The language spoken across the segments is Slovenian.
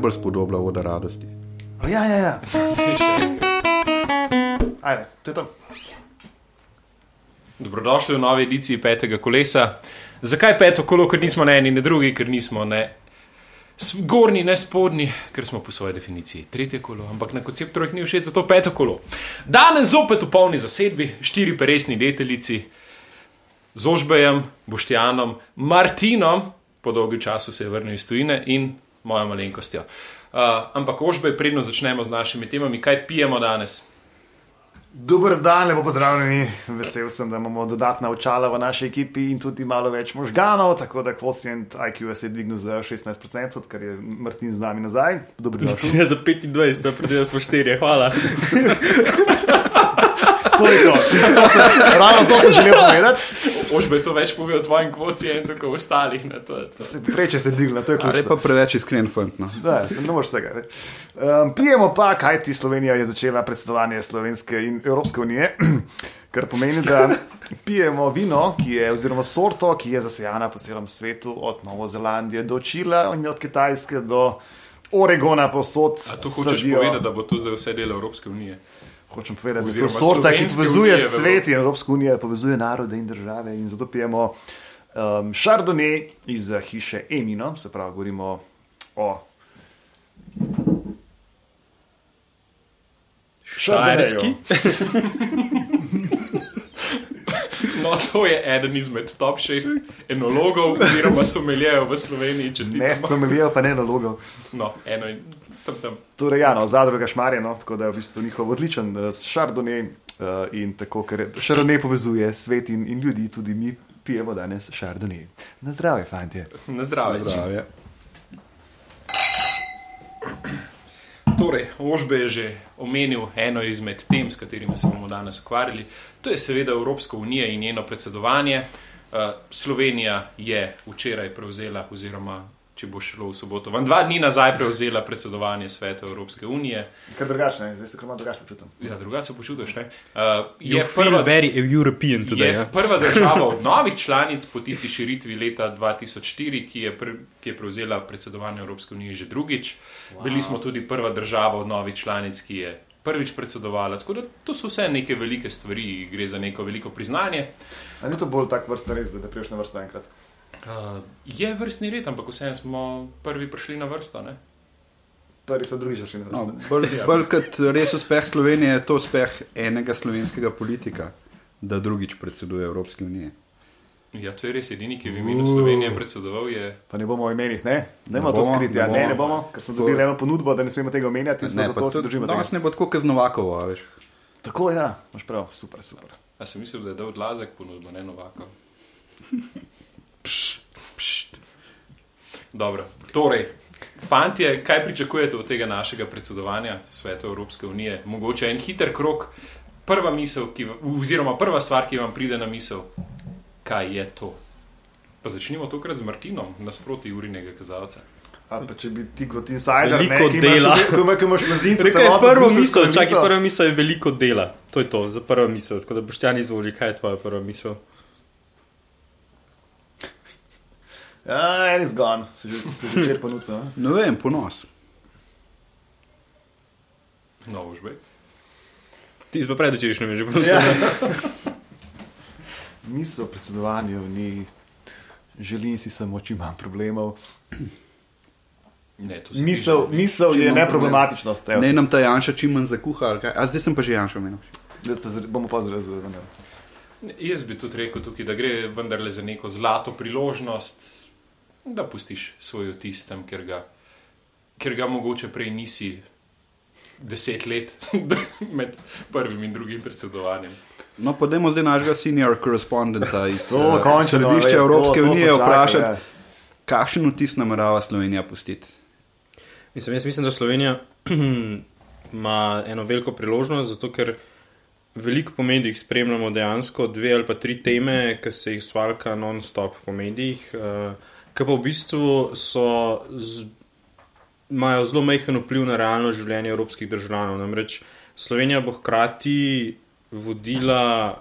A se ne bolj spodoblja voda radosti. Ja, ja, ja. Ajde, to je to. Dobrodošli v novi ediciji petega kolesa. Zakaj peto kolo, ker nismo ne eni, ne drugi, ker nismo ne zgornji, ne spodnji, ker smo po svoji definiciji tretje kolo, ampak na koncept trojk ni všeč, zato peto kolo. Danes zopet v polni zasedbi, štiri peresni deteljici z Ožbejem, Boštjanom, Martinom, po dolgem času se je vrnil iz tujine in mojo malenkostjo. Uh, ampak Ožbej, predno začnemo z našimi temami, kaj pijemo danes. Dober dan, lepo pozdravljeni. Vesel sem, da imamo dodatna očala v naši ekipi in tudi malo več možganov, tako da kvocient IQ se je dvignil za 16%, odkar je Martin z nami nazaj. Dobrodošli. Ja, za 25, da pridemo smo štirje, hvala. To je to. to sem, ravno to sem želel povedati. Ožbej to več pove o tvojem kvocientu, kot ostalih. Ne, to, je to. Se preče se digla, to je Ali ključno. pa preveč iskren fant. No. Da, se ne moreš vsega. ne. Um, pijemo pa, kaj ti Slovenija je začela predsedovanje Slovenske in Evropske unije, kar pomeni, da pijemo vino, ki je, oziroma sorto, ki je zasejana po celem svetu, od Nove Zelandije do Čila in od Kitajske do Oregona, povsod. A to hočeš sadijo- povedati, da bo to zdaj vse del Evropske unije? Hočem povedati, da je to Oziroma sorta, ki povezuje unije svet in Evropsko unijo, povezuje narode in države. In zato pijemo um, Chardonnay iz eh, hiše Emino, se pravi, govorimo o. Štajerski. No, to je eden izmed top šest enologov, oziroma someljejev v Sloveniji, Ne, somelijo pa ne nalogov. No, eno in tam tam. Torej, ja, no, zadruga Šmarjeno, tako da je v bistvu njihov odličen uh, Chardonnay uh, in tako, ker Chardonnay povezuje svet in, in ljudi, tudi mi pijemo danes Chardonnay. Na zdravje, fantje. Na zdravje. Zdravje. Torej, Ožbe je že omenil eno izmed tem, s katerimi se bomo danes ukvarjali. To je seveda Evropska unija in njeno predsedovanje. Uh, Slovenija je včeraj prevzela, oziroma če bo šlo v soboto, vam dva dni nazaj prevzela predsedovanje svetu Evropske unije. Kar drugačne, zdaj se kar malo drugače počutim. Ja, drugače se počutiš, ne? Uh, je prva, very European today. je Ja? prva država od novih članic po tisti širitvi leta 2004, ki je, pr, ki je prevzela predsedovanje Evropske unije že drugič. Wow. Bili smo tudi prva država od novih članic, ki je prvič predsedovala. Tako da to so vse neke velike stvari, gre za neko veliko priznanje. A ni to bolj tak vrsta res, da, da priješ na vrsto enkrat? Uh, je vrstni red, ampak vseeno smo prvi prišli na vrsto. Ne? Prvi so drugi še na vrsto. No, bolj, bolj kot res uspeh Slovenije je to uspeh enega slovenskega politika, da drugič predseduje Evropski uniji. Ja, to je res edini, ki je v imenu Slovenije predsedoval. Je... Pa ne bomo o imenih, ne? Ne Ne bomo to skriti, ne ja, ne, ne bomo. ker smo dobili eno ponudbo, da ne smemo tega omenjati, Ne, zato se to- držimo Danes tega. ne bo tako kaznovakovo, a veš. Tako, ja, imaš prav, super, super. A sem mislil, da je dal odlazek ponudbo, ne Novakov. Dobro, torej, fantje, kaj pričakujete od tega našega predsedovanja svetu Evropske unije? Mogoče en hiter krok, prva misel, ki, oziroma prva stvar, ki vam pride na misel, kaj je to? Pa začnimo tokrat z Martinom, nasproti urinega kazalca. A pa če bi ti kot insider, Veliko ne, ki dela. Imaš, ko, ko imaš mezince, Rekaj, prvo misel, čakaj, prva misel je veliko dela. To je to, za prvo misel. Tako da boš ti izvoli, kaj je tvoja prva misel. Ja, en izgon, se že, že včeraj ponudil. a? Ne vem, ponos. No, užbej. Ti si pa predvčerajšnjem že Ja. povedal. Misel o predsedovanju ni, želim si samo čim manj problemov. Ne, to si Misel, želi. misel je neproblematičnost. evo. Ne nam ta Janša čim manj zakuha, ali kaj. A zdaj sem pa že Janša omenil. Bomo pa zelo zelo zanimivi. Jaz bi tudi rekel tukaj, da gre vendarle za neko zlato priložnost, da pustiš svoj otis tam, ker ga, ker ga mogoče prej nisi deset let med prvim in drugim predsedovanjem. No, pa dajmo zdaj našega senior correspondenta iz To, eh, središča to- Evropske to unije čakali, vprašati, ja. kakšen vtis namerava Slovenija pustiti. Mislim, jaz mislim, da Slovenija ima eno veliko priložnost, zato ker veliko po medijih spremljamo dejansko dve ali pa tri teme, ki se jih svalka non-stop po medijih, uh, ki pa v bistvu so. Z, imajo zelo majhen vpliv na realno življenje evropskih državljanov. Namreč Slovenija bo hkrati vodila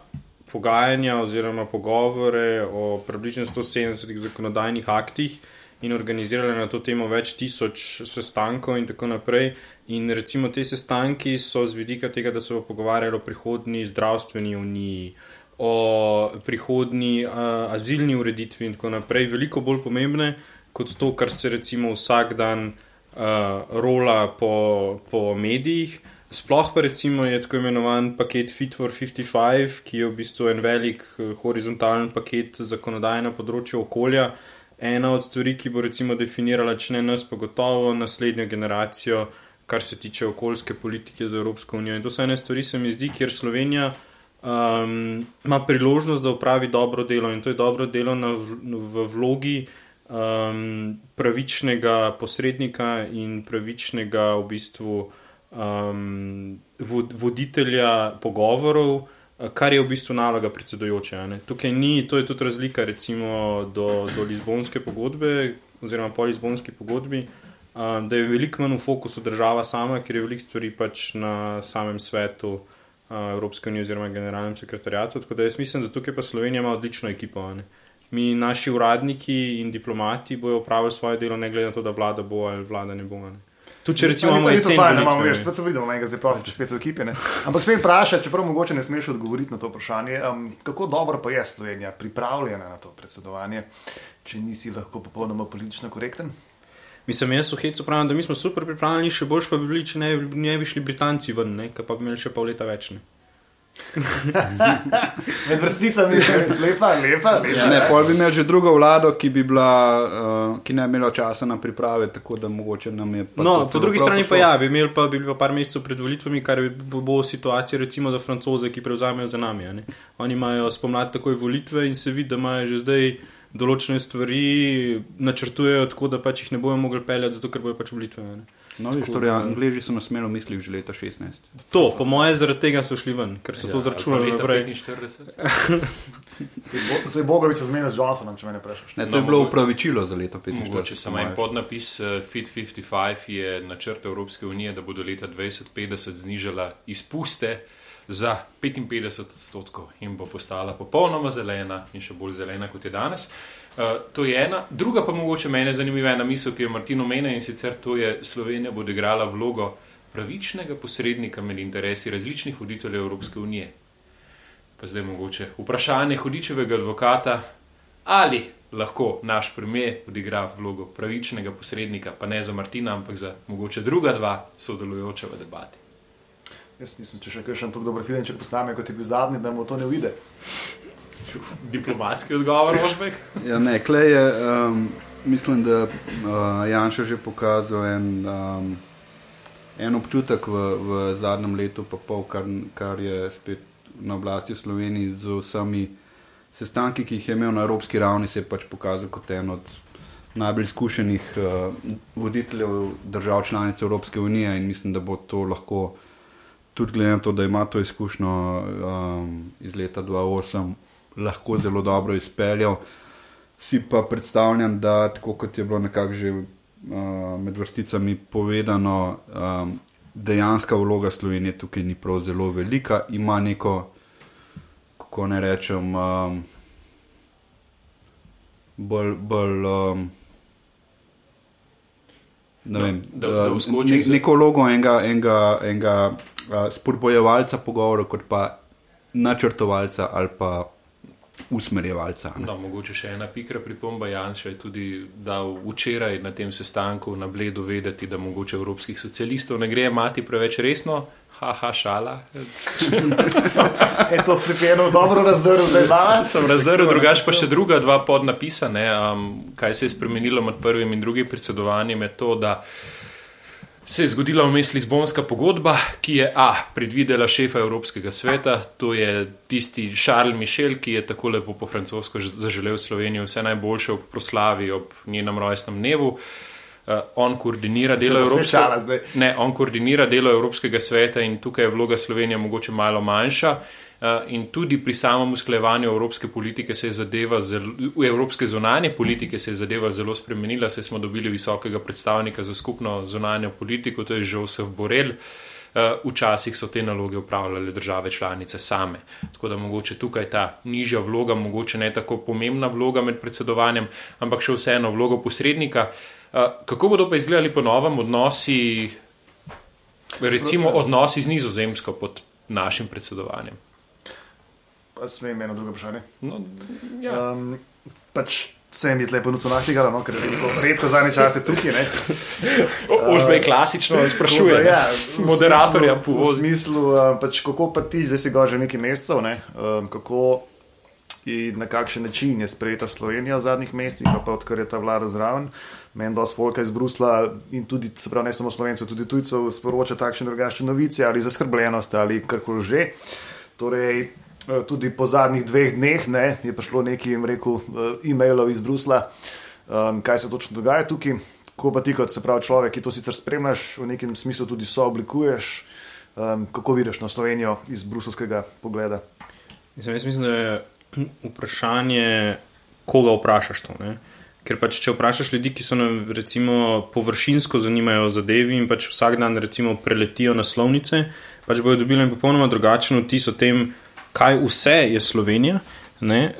pogajanja oziroma pogovore o približno 170 zakonodajnih aktih, in organizirale na to temo več tisoč sestankov in tako naprej. In recimo te sestanki so z vidika tega, da se bo pogovarjalo o prihodni zdravstveni uniji, o prihodni uh, azilni ureditvi in tako naprej, veliko bolj pomembne kot to, kar se recimo vsak dan uh, rola po, po medijih. Sploh pa recimo je tako imenovan paket Fit for 55, ki je v bistvu en velik horizontalen paket zakonodaje na področju okolja. Ena od stvari, ki bo recimo definirala, če ne nas, pa gotovo naslednjo generacijo, kar se tiče okoljske politike za Evropsko unijo. In to so ene stvari, se mi zdi, kjer Slovenija um, ima priložnost, da upravi dobro delo in to je dobro delo na, v vlogi um, pravičnega posrednika in pravičnega v bistvu um, voditelja pogovorov. Kar je v bistvu naloga predsedujoče. Tukaj ni, to je tudi razlika recimo do, do Lizbonske pogodbe oziroma po Lizbonski pogodbi, um, da je veliko manj v fokusu država sama, ker je veliko stvari pač na samem svetu uh, Evropske unije oziroma generalnem sekretarjatu. Tako da jaz mislim, da tukaj pa Slovenija ima odlično ekipo. Ne? Mi, naši uradniki in diplomati bojo upravili svoje delo, ne glede na to, da vlada bo ali vlada ne bo. Ne? Tu, če recimo imamo nekaj fajn, imamo več, spet se vidimo, nekaj zdaj pa če spet v ekipi. Ne? Ampak spet vprašaj, čeprav mogoče ne smeš odgovoriti na to vprašanje, um, kako dobro pa je Slovenija pripravljena na to predsedovanje, če nisi lahko popolnoma politično korekten? Mislim, jaz v Hecu pravim, da mi smo super pripravljeni, še boljš pa bi bili, če ne, ne bi šli Britanci ven, ne, pa bi imeli še pol leta več. Ne. Med vrsticami je lepa, lepa. lepa ja, ne, pol bi imel že drugo vlado, ki, bi bila, uh, ki ne bi imela časa na priprave, tako da mogoče nam je. No, po drugi strani pošlo. pa ja, bi imeli pa, bi pa par mesecev pred volitvami, kar bi bo, bo situacija recimo za francoze, ki prevzamejo za nami. Oni imajo spomladi takoj volitve in se vidi, da imajo že zdaj določene stvari načrtujejo tako, da pač jih ne bojo mogli peljati, zato ker bojo pač volitve. No, viš, torej, Angliži so nas smelo mislili že leta 16. To, po moje, zaradi tega so šli ven, ker so ja, to zračunali naprej. 45. to je Bogovica zmena z Johnsonom, če me ne prešaš. Ne, to no, je bilo upravičilo za leto 45. Mogoče samo en podnapis uh, Fit 55 je načrt Evropske unije, da bodo leta 2050 znižala izpuste za 55 odstotkov in bo postala popolnoma zelena in še bolj zelena kot je danes. Uh, to je ena. Druga pa mogoče mene zanimiva ena misel, ki jo Martino meni in sicer to je Slovenija bo odigrala vlogo pravičnega posrednika med interesi različnih voditeljev Evropske unije. Pa zdaj mogoče vprašanje hodičevega advokata, ali lahko naš premijer odigra vlogo pravičnega posrednika, pa ne za Martina, ampak za mogoče druga dva sodelujoča v debati. Jaz mislim, če še kaj še tako dobro film, če posname kot je bil zadnji, da mu to ne uide. Diplomatski odgovor, Ožbek. ja, ne, klej je, um, mislim, da uh, Janša že pokazal en, um, en občutek v, v zadnjem letu, pa pol, kar, kar je spet na oblasti v Sloveniji z vsemi sestanki, ki jih je imel na evropski ravni, se je pač pokazal kot en od najbolj izkušenih uh, voditeljev držav članic Evropske unije in mislim, da bo to lahko tudi glede na to, da ima to izkušnjo um, iz leta 2008, lahko zelo dobro izpeljal. Si pa predstavljam, da tako kot je bilo nekako že uh, med vrsticami povedano, um, dejanska vloga Slovenije tukaj ni prav zelo velika, ima neko, kako ne rečem, um, bolj. bolj um, Ne vem, da, da, da uh, ne, neko vlogo enega, enega, enega spodbojevalca pogovorov, kot pa načrtovalca ali pa usmerjevalca. No, mogoče še ena pikra pripomba. Janša je tudi dal včeraj na tem sestanku na bledu vedeti, da mogoče evropskih socialistov ne gre imati preveč resno. Haha, šala. e, to se je eno dobro razdrl, zdaj pa. Sem razdrl, drugač pa še druga dva podnapisane. Um, kaj se je spremenilo med prvim in drugim predsedovanjem, je to, da se je zgodila vmes Lizbonska pogodba, ki je A. predvidela šefa Evropskega sveta, to je tisti Charles Michel, ki je tako lepo po francosko zaželel Slovenijo vse najboljše ob proslavi, ob njenem rojstnem dnevu. Uh, on, koordinira ne, on koordinira delo Evropskega sveta in tukaj je vloga Slovenije mogoče malo manjša. Uh, Eh, in tudi pri samem usklejevanju evropske politike se je zadeva, zelo, evropske zunanje politike se je zadeva zelo spremenila, saj smo dobili visokega predstavnika za skupno zunanjo politiko, to je Josef Borel. Uh, včasih so te naloge upravljale države članice same. Tako da mogoče tukaj ta nižja vloga, mogoče ne tako pomembna vloga med predsedovanjem, ampak še vseeno vlogo posrednika. Uh, kako bodo pa izgledali po novem odnosi, recimo odnosi z nizozemsko pod našim predsedovanjem? Smem eno drugo vprašanje. No, ja. Um, pač se mi je lepo noč našega, no, ker je to redko zadnje čase tukaj. Ne? Ožbe je klasično, sprašuje. Tako ja, v moderatorja smislu- V smislu, uh, pač, kako pa ti, zdaj si ga že nekaj mesecev, ne? um, kako in na kakšen način je sprejeta Slovenija v zadnjih mesecih, pa odkar je ta vlada zraven. Meni dosti folka iz Brusla in tudi, se pravi, ne samo slovencev, tudi tujcev sporoča takšne drugačne novice ali zaskrbljenost ali karkoli že. Torej, eh, tudi po zadnjih dveh dneh ne, je prišlo nekaj, jim rekel, eh, e-mailov iz Brusla, um, kaj se točno dogaja tukaj. Ko pa ti, kot se pravi človek, ki to sicer spremljaš, v nekem smislu tudi sooblikuješ, um, kako vidiš na Slovenijo iz bruselskega pogleda. Mislim, jaz mislim, da je vprašanje, koga vprašaš to. Ne? Ker pač, če vprašaš ljudi, ki so nam recimo, površinsko zanimajo o zadevi in pač vsak dan recimo, preletijo naslovnice, pač bodo dobili popolnoma drugačen vtis o tem, kaj vse je Slovenija.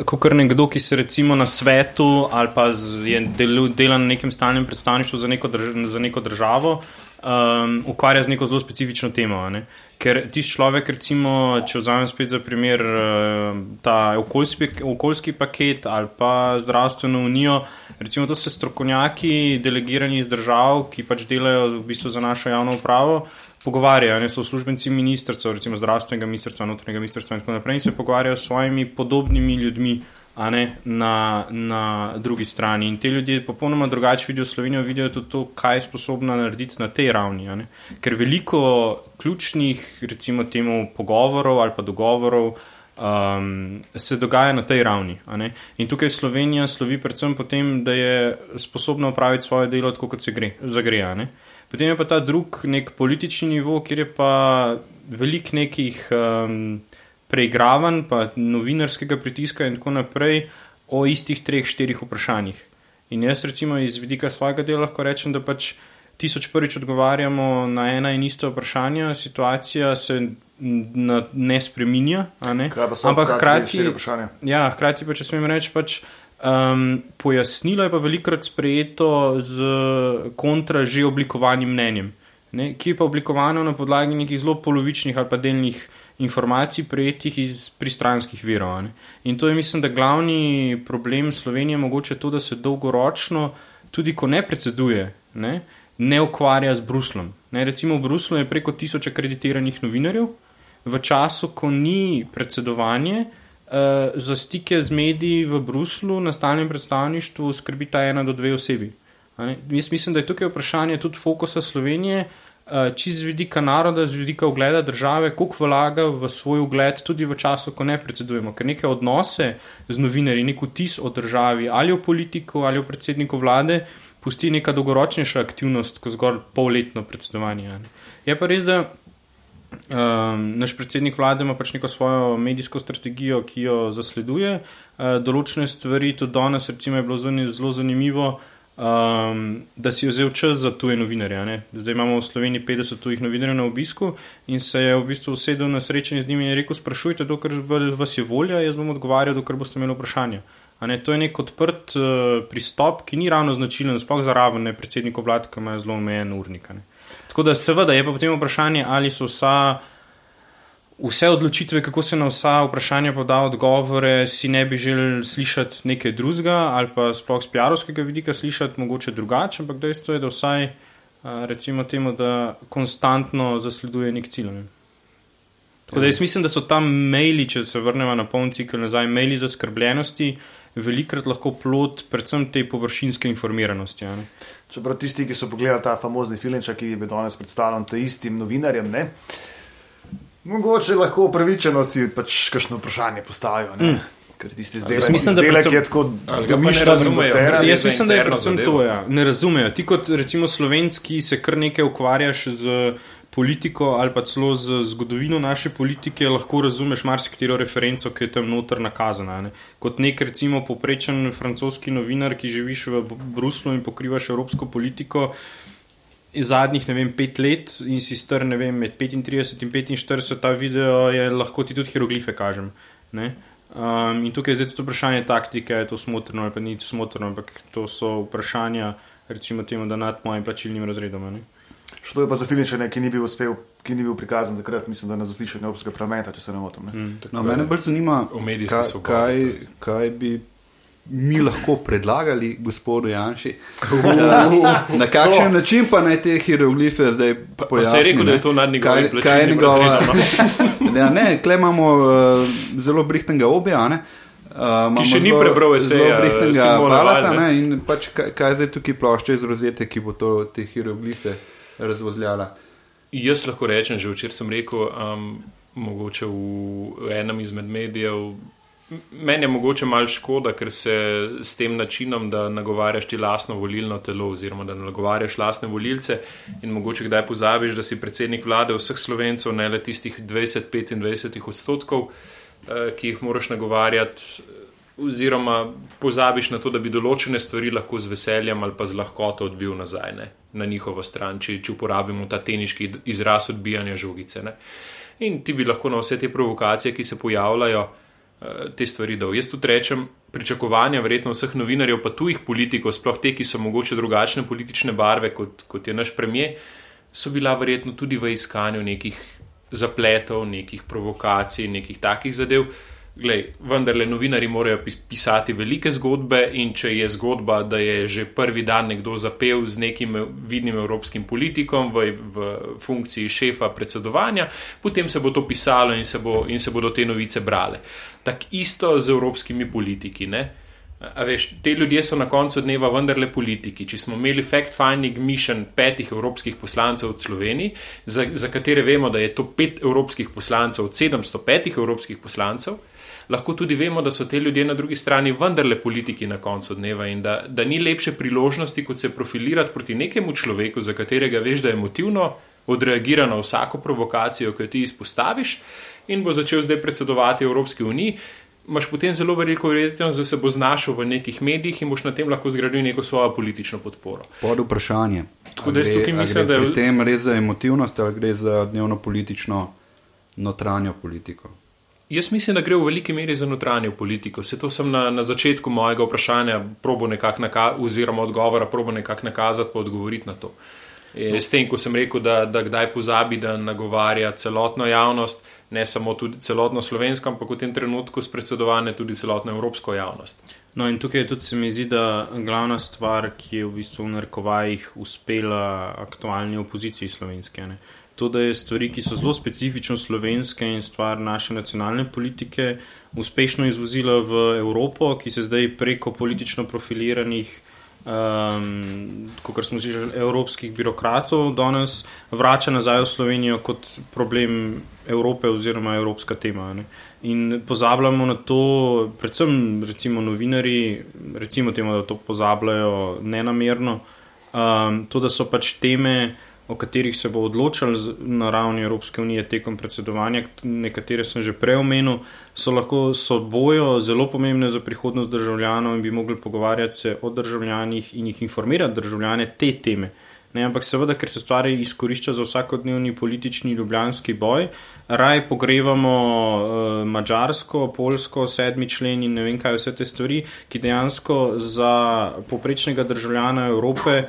Kot nekdo, ki se recimo na svetu ali pa z, je delu, dela na nekem stalnem predstavništvu za neko, drž, za neko državo, um, ukvarja z neko zelo specifično temo. Ne? Ker ti človek, recimo, če vzamem spet za primer uh, ta okoljski, okoljski paket ali pa zdravstveno unijo, recimo to so strokovnjaki, delegirani iz držav, ki pač delajo v bistvu za našo javno upravo. Pogovarjajo, ne so uslužbenci ministrstva, recimo zdravstvenega ministrstva, notranjega ministrstva in tako naprej, in se pogovarjajo s svojimi podobnimi ljudmi, a ne na, na drugi strani. In te ljudje popolnoma drugače vidijo Slovenijo, vidijo tudi to, kaj je sposobna narediti na tej ravni. Ker veliko ključnih, recimo, temu pogovorov ali pa dogovorov. Um, se dogaja na tej ravni. In tukaj Slovenija slovi predvsem po tem, da je sposobna upraviti svoje delo tako, kot se gre, zagre. a ne. Potem je pa ta drug nek politični nivo, kjer je pa velik nekih um, preigravanj, pa novinarskega pritiska in tako naprej o istih treh, štirih vprašanjih. In jaz recimo iz vidika svojega dela lahko rečem, da pač tisoč prvič odgovarjamo na ena in ista vprašanja, situacija se na, ne spreminja, ne? Ampak hkrati, ja, hkrati pa, če smem reči, pač. Um, pojasnilo je pa velikokrat sprejeto z kontra že oblikovanim mnenjem, ne, ki je pa oblikovano na podlagi nekih zelo polovičnih ali pa delnih informacij, prejetih iz pristranskih virov. ne. In to je, mislim, da glavni problem Slovenije, mogoče to, da se dolgoročno, tudi ko ne predseduje, ne, ne ukvarja z Bruslom. Ne, recimo v Bruslu je preko tisoč akreditiranih novinarjev, v času, ko ni predsedovanje, uh, za stike z mediji v Bruslu na stalnem predstavništvu skrbi ta ena do dve osebi. Jaz mislim, da je tukaj vprašanje tudi fokusa Slovenije, uh, čist z vidika naroda, z vidika ugleda države, koliko vlaga v svoj ugled tudi v času, ko ne predsedujemo. Ker neke odnose z novinarji, nek vtis o državi ali o politiku ali o predsedniku vlade. Pusti neka dolgoročnejša aktivnost, kot zgolj polletno predsedovanje. Je pa res, da Um, naš predsednik vlade ima pač neko svojo medijsko strategijo, ki jo zasleduje. Uh, določene stvari, tudi danes, recimo, je bilo zelo zanimivo, um, da si vzel čas za tuje novinarje. Zdaj imamo v Sloveniji 50 tujih novinarjev na obisku in se je v bistvu usedel na srečanje z njimi in rekel: Sprašujte, dokler vas je volja, jaz bom odgovarjal, dokler boste imeli vprašanja. A Ne, to je nek odprt uh, pristop, ki ni ravno značilen, sploh za raven ne, predsednikov vlad, ki imajo zelo omejen urnik. ne. Tako da, seveda, je pa potem vprašanje, ali so vsa, vse odločitve, kako se na vsa vprašanja poda odgovore, si ne bi želeli slišati nekaj drugega, ali pa sploh z pijarovskega vidika slišati mogoče drugače, ampak dejstvo je, da vsaj a, recimo temu, da konstantno zasleduje nek cilj. Tako da jaz mislim, da so tam maili, če se vrnemo na poln cikl nazaj, maili zaskrbljenosti, velikrat lahko plot predvsem te površinske informiranosti. a ne. Čeprav tisti, ki so pogledali ta famozni film, ki je bil danes predstavljen tem istim novinarjem, ne, mogoče lahko upravičeno si pač kakšno vprašanje postavijo. Mm. Ker tisti zdaj Jaz mislim, da predvsem- je tako Ali ga pa ne domišljen, razumejo. doteran. Gre Jaz za mislim, da je interno predvsem zadevo. to. Ja. Ne razumejo. Ti kot recimo slovenski se kar nekaj ukvarjaš z politiko ali pa celo z zgodovino naše politike, lahko razumeš marsikatero referenco, ki je tam noter nakazana. Ne. Kot nek recimo poprečen francoski novinar, ki živiš v Bruslu in pokrivaš evropsko politiko. Zadnjih, ne vem, pet let in si star, ne vem, med 35 in 45, ta video je lahko ti tudi hieroglife kažem. Ne? Um, in tukaj je zdaj tudi vprašanje taktike, je to smotrno ali pa ni smotrno, ampak to so vprašanja, recimo, temu, da nad mojim plačilnim razredom. Ne? Šlo je pa za Filičane, ki ni bil, uspel, ki ni bil prikazan takrat, mislim, da na zaslišanju Evropskega parlamenta, če se ne motim. Ne? Mm, No, mene bolj zanima, kaj, kaj, tudi. kaj bi mi lahko predlagali gospodu Janši. Na, na kakšen način pa naj te hieroglife zdaj Pa, pa pojasni? se je rekel, da ne? je to nad njegovim Kaj- kaj je njegova- no. Ja, ne, klej imamo uh, zelo brihtnega obja. Ne? Uh, imamo še ni prebral eseja, palata. Weil, ne. In pač, kaj, kaj zdaj tukaj plošča iz rozete, ki bo to, te hieroglife razvozljala? Jaz lahko rečem, že včeraj sem rekel, um, mogoče v enem izmed medijev. Meni je mogoče malo škoda, ker se s tem načinom, da nagovarjaš ti lastno volilno telo, oziroma da nagovarjaš lastne volilce, in mogoče kdaj pozabiš, da si predsednik vlade vseh slovencev, ne le tistih 20-25 odstotkov, eh, ki jih moraš nagovarjati, oziroma pozabiš na to, da bi določene stvari lahko z veseljem ali pa z lahkoto odbil nazaj ne, na njihovo stran, če, če uporabimo ta teniški izraz odbijanja žogice. Ne. In ti bi lahko na vse te provokacije, ki se pojavljajo, te stvari dal. Jaz tudi rečem, pričakovanja verjetno vseh novinarjev, pa tujih politikov, sploh te, ki so mogoče drugačne politične barve kot, kot je naš premijer, so bila verjetno tudi v iskanju nekih zapletov, nekih provokacij, nekih takih zadev. Glej, vendarle novinari morajo pis- pisati velike zgodbe in če je zgodba, da je že prvi dan nekdo zapel z nekim vidnim evropskim politikom v, v funkciji šefa predsedovanja, potem se bo to pisalo in se, bo, in se bodo te novice brale. Tako isto z evropskimi politiki. Ne? A veš, te ljudje so na koncu dneva vendarle politiki. Če smo imeli fact-finding mission petih evropskih poslancev v Sloveniji, za, za katere vemo, da je to pet evropskih poslancev od 705 evropskih poslancev, lahko tudi vemo, da so te ljudje na drugi strani vendarle politiki na koncu dneva in da, da ni lepše priložnosti, kot se profilirati proti nekemu človeku, za katerega veš, da je emotivno odreagira na vsako provokacijo, ki jo ti izpostaviš in bo začel zdaj predsedovati Evropski uniji. Imáš potem zelo veliko verjetnost, da se bo znašel v nekih medijih in boš na tem lahko zgradil neko svojo politično podporo. Pod vprašanje. Tako da jaz tukaj mislim, da je- Pri tem res za emotivnost ali gre za dnevno politično notranjo politiko. Jaz mislim, da gre v veliki meri za notranjo politiko. Se to sem na, na začetku mojega vprašanja, probo nekako nakazati, oziroma odgovora, probo nekako nakazati, pa odgovoriti na to. E, S tem, ko sem rekel, da, da kdaj pozabi, da nagovarja celotno javnost, ne samo tudi celotno slovensko, ampak v tem trenutku s predsedovanjem tudi celotno evropsko javnost. No, in tukaj tudi se mi zdi, da glavna stvar, ki je v bistvu v narekovajih uspela aktualni opoziciji slovenske. Ne? To, da je stvari, ki so zelo specifično slovenske in stvar naše nacionalne politike, uspešno izvozila v Evropo, ki se zdaj preko politično profiliranih, um, kot smo slišali, evropskih birokratov, danes vrača nazaj v Slovenijo kot problem Evrope oziroma evropska tema. Ne? In pozabljamo na to, predvsem recimo novinari, recimo temu, da to pozabljajo nenamerno, um, to, da so pač teme, o katerih se bo odločali z- na ravni Evropske unije tekom predsedovanja, nekatere sem že prej omenil, so lahko so bojo zelo pomembne za prihodnost državljanov in bi mogli pogovarjati se o državljanih in jih informirati državljane te teme. Ne, ampak seveda, ker se stvari izkorišča za vsakodnevni politični ljubljanski boj, raj pogrevamo uh, Mačarsko, Polsko, sedmi člen in ne vem kaj vse te stvari, ki dejansko za poprečnega državljana Evrope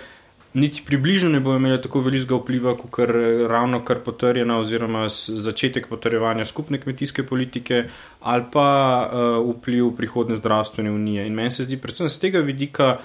niti približno ne bo imela tako velikega vpliva, kot kar ravno kar potrjena oziroma začetek potrjevanja skupne kmetijske politike ali pa uh, vpliv prihodne zdravstvene unije. In meni se zdi predvsem z tega vidika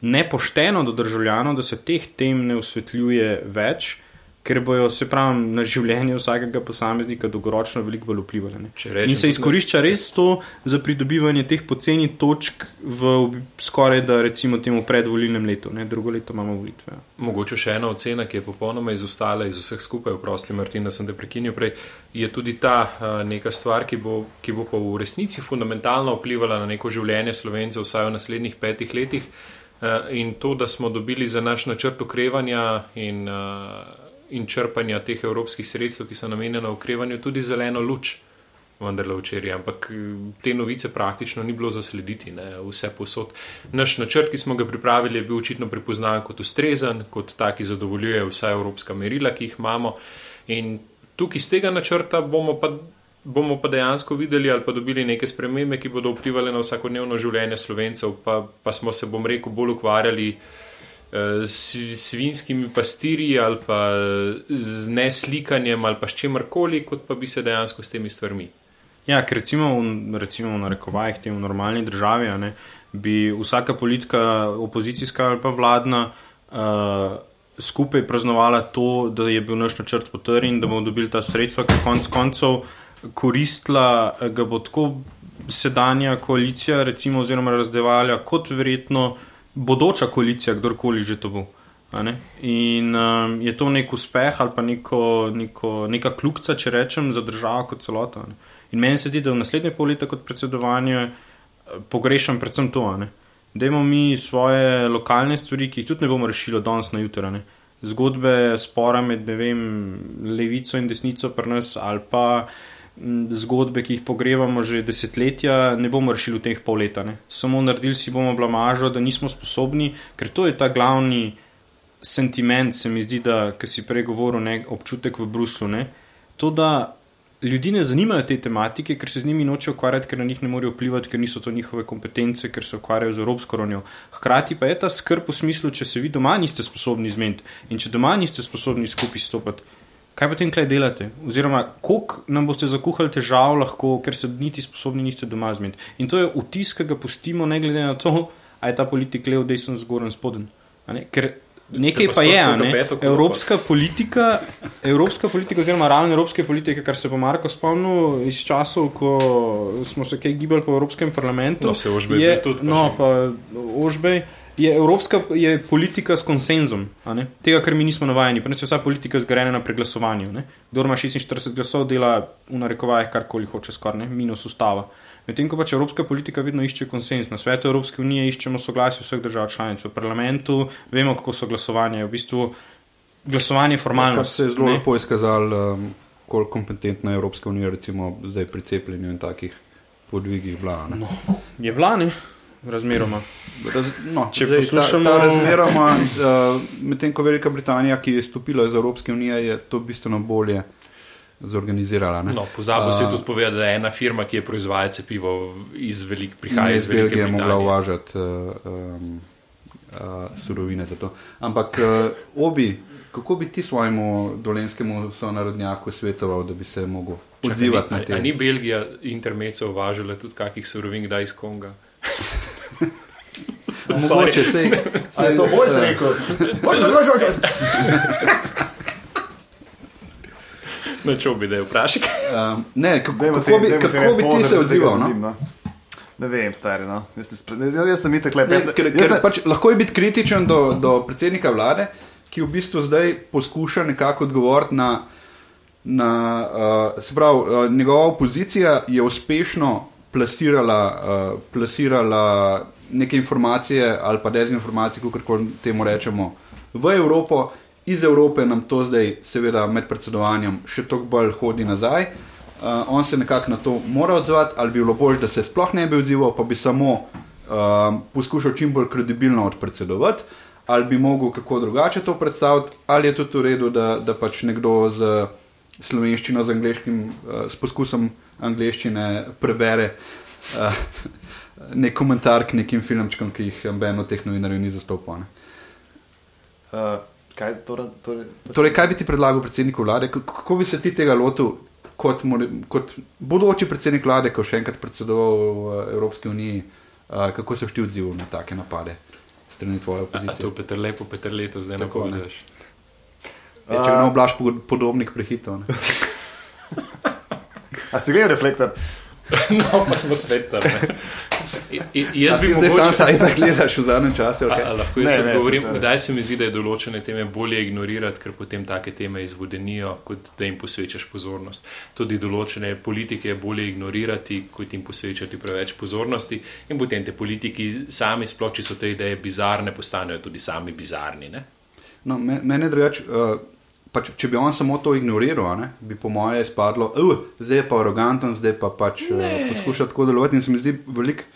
nepošteno do državljanov, da se teh tem ne osvetljuje več, ker bojo se pravi na življenje vsakega posameznika dolgoročno veliko bolj vplivali. rečem In se izkorišča res to za pridobivanje teh poceni točk v skoraj da recimo temu predvolilnem letu, ne? drugo leto imamo volitve. Mogoče še ena ocena, ki je popolnoma izostala iz vseh skupaj, prosti Martin, da sem te prekinil prej, je tudi ta uh, neka stvar, ki bo, ki bo pa v resnici fundamentalno vplivala na neko življenje slovencev, vsaj v naslednjih petih letih. Uh, in to, da smo dobili za naš načrt okrevanja in, uh, in črpanja teh evropskih sredstev, ki so namenjena okrevanju, tudi zeleno luč. vendarle včeraj, ampak eh, te novice praktično ni bilo zaslediti, ne, vse posod. Naš načrt, ki smo ga pripravili, je bil očitno prepoznan kot ustrezen, kot taki zadovoljuje vsa evropska merila, ki jih imamo. In tukaj iz tega načrta bomo pa. Bomo pa dejansko videli ali pa dobili neke spremembe, ki bodo vplivali na vsakodnevno življenje slovencev, pa, pa smo se, bom rekel, bolj ukvarjali uh, svinskimi pastirji ali pa z neslikanjem ali pa s čemkoli, kot pa bi se dejansko s temi stvarmi. Ja, ker recimo, recimo na rekovajih, tem v normalni državi, ne, bi vsaka politika, opozicijska ali pa vladna, uh, skupaj praznovala to, da je bil naš načrt potrjen in da bomo dobili ta sredstva, ki konc koncev koristila, ga bo tako sedanja koalicija, recimo, oziroma razdevalja, kot verjetno bodoča koalicija, kdorkoli že to bo. In um, je to nek uspeh ali pa neko, neko, neka kljubca, če rečem, za državo kot celoto. In meni se zdi, da v naslednje pol leta kot predsedovanje eh, pogrešam predvsem to. Da imamo mi svoje lokalne stvari, ki jih tudi ne bomo rešili danes na jutro. Zgodbe spora med vem, levico in desnico pri nas ali pa zgodbe, ki jih pogrevamo že desetletja, ne bomo rešili v teh pol leta. Ne. Samo naredili si bomo blamažo, da nismo sposobni, ker to je ta glavni sentiment, se mi zdi, da, si prej govoril, ne, občutek v Bruslu. Ne. To, da ljudi ne zanimajo te tematike, ker se z njimi noče ukvarjati, ker na njih ne morejo vplivati, ker niso to njihove kompetence, ker se ukvarjajo z Evropsko ronjo. Hkrati pa je ta skrb v smislu, če se vi doma niste sposobni zmeniti in če doma niste sposobni skupaj stopiti kaj potem kaj delate? Oziroma, koliko nam boste zakuhali težav, lahko, ker se niti sposobni niste doma zmeniti. In to je vtis, ki ga pustimo, ne glede na to, ali je ta politik levo, desen, zgoren, spoden. Ker nekaj pa, pa je, ne? evropska politika, evropska politika, oziroma ravno evropske politike, kar se bo Marko spomnil iz časov, ko smo se kaj gibali po Evropskem parlamentu. No, se ožbej je tudi. No, pa ožbej je evropska je politika s konsenzom, tega, kar mi nismo navajeni. Pri nas je vsa politika zgrajena na preglasovanju. Kdo ima 46 glasov, dela v narekovajih karkoli hoče, skoraj minus ustava. Medtem ko pač evropska politika vedno išče konsens. Na svetu Evropske unije iščemo soglasje vseh držav članic, v parlamentu vemo, kako so glasovanje. V bistvu glasovanje formalno. Kar se je zelo lepo izkazalo, um, koliko kompetentna je Evropska unija, recimo zdaj pri cepljenju in takih podvigih vlada. No, je vlada razmeroma. Raz, no, Če zdaj, poslušamo ta, ta razmeroma, uh, medtem ko Velika Britanija, ki je stopila iz Evropske unije, je to bistveno bolje zorganizirala. No, Pozabil si uh, tudi povedati, da je ena firma, ki je proizvajala cepivo iz Velike Britanije. Iz Belgije je mogla uvažati uh, um, uh, surovine za to. Ampak uh, obi. Kako bi ti svojemu dolenskemu sonarodnjaku svetoval, da bi se lahko odzival na te? Ali ni Belgija intermezzo uvažala tudi kakih surovin, kdaj iz Konga? Mogoče se je. Se je to boj se rekel? Boj se rekel. No, če bi da vprašal. Um, ne, kako, kako, kako, bi, kako bi ti se odzival? No? No? Ne vem, stari. No. Jaz, jaz sem itek lepo. Pač, lahko je biti kritičen do, do predsednika vlade, ki v bistvu zdaj poskuša nekako odgovoriti na. na uh, se pravi, uh, njegova opozicija je uspešno plasirala, uh, plasirala neke informacije ali pa dezinformacije, kako temu rečemo, v Evropo, iz Evrope nam to zdaj, seveda, med predsedovanjem še toliko bolj hodi nazaj. Uh, on se nekako na to mora odzvati, ali bi bilo bolje, da se sploh ne bi odzival, pa bi samo uh, poskušal čim bolj kredibilno odpredsedovati, ali bi mogel kako drugače to predstaviti, ali je tudi v redu, da, da pač nekdo z slovenščino, z angliškim, uh, s poskusom angliščine prebere uh, nek komentar k nekim filmčkom, ki jih noben od teh novinarjev ni zastopal. Uh, kaj, torej, torej, torej, kaj bi ti predlagal predsedniku vlade, kako bi se ti tega lotil? Kot, kot bodoči predsednik vlade, ko še enkrat predsedoval v Evropski uniji, uh, kako se ti odzival na take napade strani tvoje opozicije? A, a to je Petr Lepo, Petr Leto, zdaj ne povedeš. Če ne oblaš podobnik prehitov. A si gledal reflektor? No, pa smo spet tam. Jaz bi zdaj sam saj tako gledaš v zadnjem času. Okay. A, a lahko jaz ne, govorim, kdaj se mi zdi, da je določene teme bolje ignorirati, ker potem take teme izvodenijo, kot da jim posvečaš pozornost. Tudi določene politike je bolje ignorirati, kot jim posvečati preveč pozornosti. In potem te politiki sami, sploh če so te ideje bizarne, postanejo tudi sami bizarni. No, mene drugače. Uh, pač, če bi on samo to ignoriral, ne, bi po moje spadlo, uh, zdaj je pa aroganten, zdaj pa pač uh, poskuša tako delovati. In se mi zdi veliko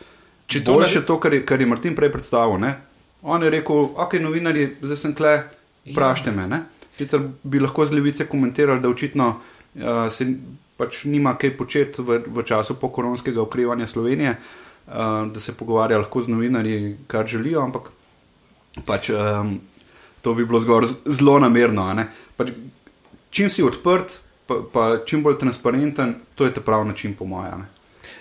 Če to boljše naredi- to, kar je, kar je Martin prej predstavil. Ne. On je rekel, ok, novinarji, zdaj sem kle, vprašajte me. Ne. Sicer bi lahko z levice komentirali, da očitno uh, se pač nima kaj početi v, v času pokoronskega okrevanja Slovenije, uh, da se pogovarja lahko z novinarji, kar želijo, ampak pač, um, to bi bilo zgolj z- zelo namerno. Pač, čim si odprt, pa, pa čim bolj transparenten, to je ta pravi način, po mojem.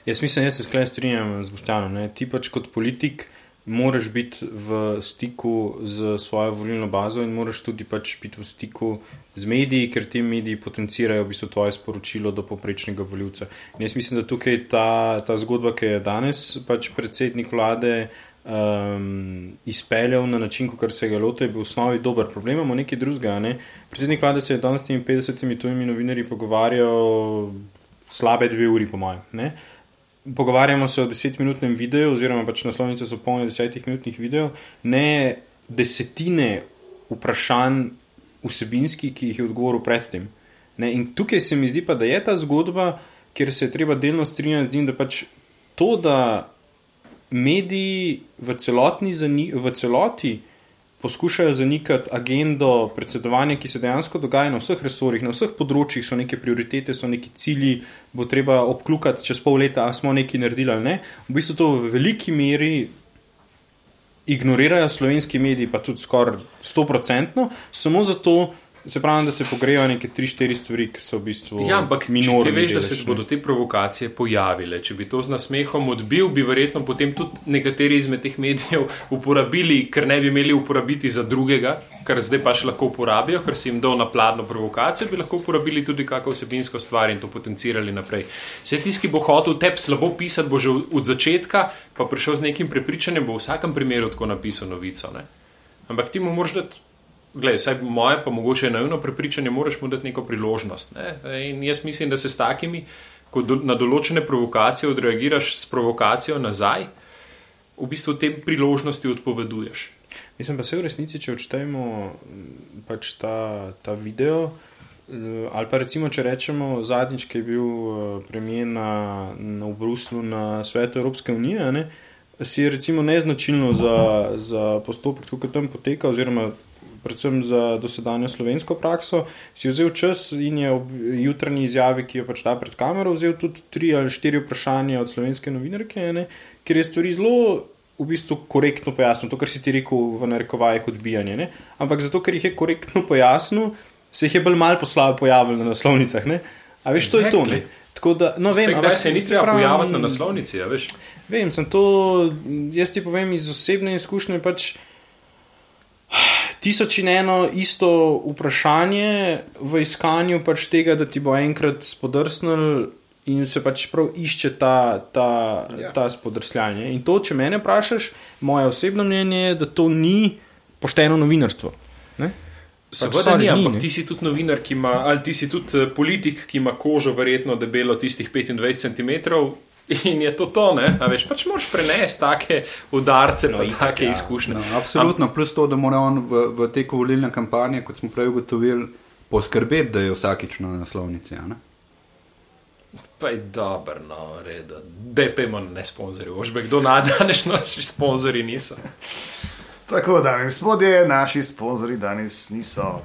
Jaz mislim, jaz se sklej strinjam z Boštjanom. ne. Ti pač kot politik moraš biti v stiku z svojo volilno bazo in moraš tudi pač biti v stiku z mediji, ker ti mediji potencirajo v bistvu tvoje sporočilo do poprečnega voljivca. In jaz mislim, da tukaj ta, ta zgodba, ki je danes pač predsednik vlade um, izpeljal na način, kot se ga lote, je bil v osnovi dober. Problem imamo nekaj drugega. Ne? Predsednik vlade se je danes s temi 50 tujimi novinarji pogovarjal slabe dve uri, po mojem. ne. Pogovarjamo se o desetminutnem videu, oziroma pač naslovnice so polne desetih minutnih videov, ne desetine vprašanj vsebinskih, ki jih je odgovoril predtem. Ne, in tukaj se mi zdi pa, da je ta zgodba, kjer se je treba delno strinjati z njim, da pač to, da mediji v, v celoti poskušajo zanikati agendo predsedovanja, ki se dejansko dogaja na vseh resorjih, na vseh področjih, so neke prioritete, so neki cilji, bo treba obklukati čez pol leta, ali smo nekaj naredili ali ne. V bistvu to v veliki meri ignorirajo slovenski mediji, pa tudi skoraj 100%, samo zato. Se pravi, da se pogrejo neke 3-4 stvari, ki so v bistvu Ja, ampak minorne. ti veš, da se bodo te provokacije pojavile, če bi to z nasmehom odbil, bi verjetno potem tudi nekateri izmed teh medijev uporabili, ker ne bi imeli uporabiti za drugega, kar zdaj pač lahko uporabijo, ker si jim dal na pladno provokacijo, bi lahko uporabili tudi kakšno vsebinsko stvar in to potencirali naprej. Vse tisti, ki bo hotel tebi slabo pisati, bo že od začetka pa prišel z nekim prepričanjem, bo v vsakem primeru tako napisal novico. Ne? Ampak ti mu moraš dati. Glej, saj moje, pa mogoče naivno prepričanje, moraš mu dati neko priložnost. Ne? In jaz mislim, da se s takimi, ko do, na določene provokacije odreagiraš s provokacijo nazaj, v bistvu te priložnosti odpoveduješ. Mislim pa se v resnici, če odštejemo m, pač ta, ta video, eh, ali pa recimo, če rečemo zadnjič, ki je bil eh, premijer na, na Bruslu na svetu Evropske unije, ne, si je recimo neznačilno za, za postopek, ki tam poteka, oziroma predvsem za dosedanjo slovensko prakso, si vzel čas in je ob jutranji izjavi, ki jo pač da pred kamero, vzel tudi tri ali štiri vprašanja od slovenske novinarke, ne, ker je stvari zelo v bistvu korektno pojasnil, to, kar si ti rekel v narekovajih odbijanje. Ne? Ampak zato, ker jih je korektno pojasnil, se jih je bolj malo poslal pojavil na naslovnicah. Ne? A veš, to je to. Ne? Tako da, no, vem, Vem, ampak kdaj se ni se treba pravi- pojaviti na naslovnici, a veš? Vem, sem to, jaz ti povem iz osebne izkušnje. Pač, tisoč in eno isto vprašanje v iskanju pač tega, da ti bo enkrat spodrsnil. In se pač prav išče ta, ta, ja. ta spodrsljanje. In to, če mene vprašaš, moje osebno mnenje je, da to ni pošteno novinarstvo. Ne? Seveda sorry, ni, ampak ti si tudi novinar, ima, ali ti si tudi eh, politik, ki ima kožo verjetno debelo tistih 25 cm. In je to to, ne? A veš, pač moraš prenesti take udarce, no, pa take ja. izkušnje. No, absolutno, plus to, da mora on v, v teku volilne kampanje, kot smo prej ugotovili, poskrbeti, da je vsakič na naslovnici. a ne? Pa je dobro, no, redo. DPM ne sponzorju, ožbe kdo nadanes naši sponzorji niso. Tako, dame in gospodje, naši sponzorji danes niso.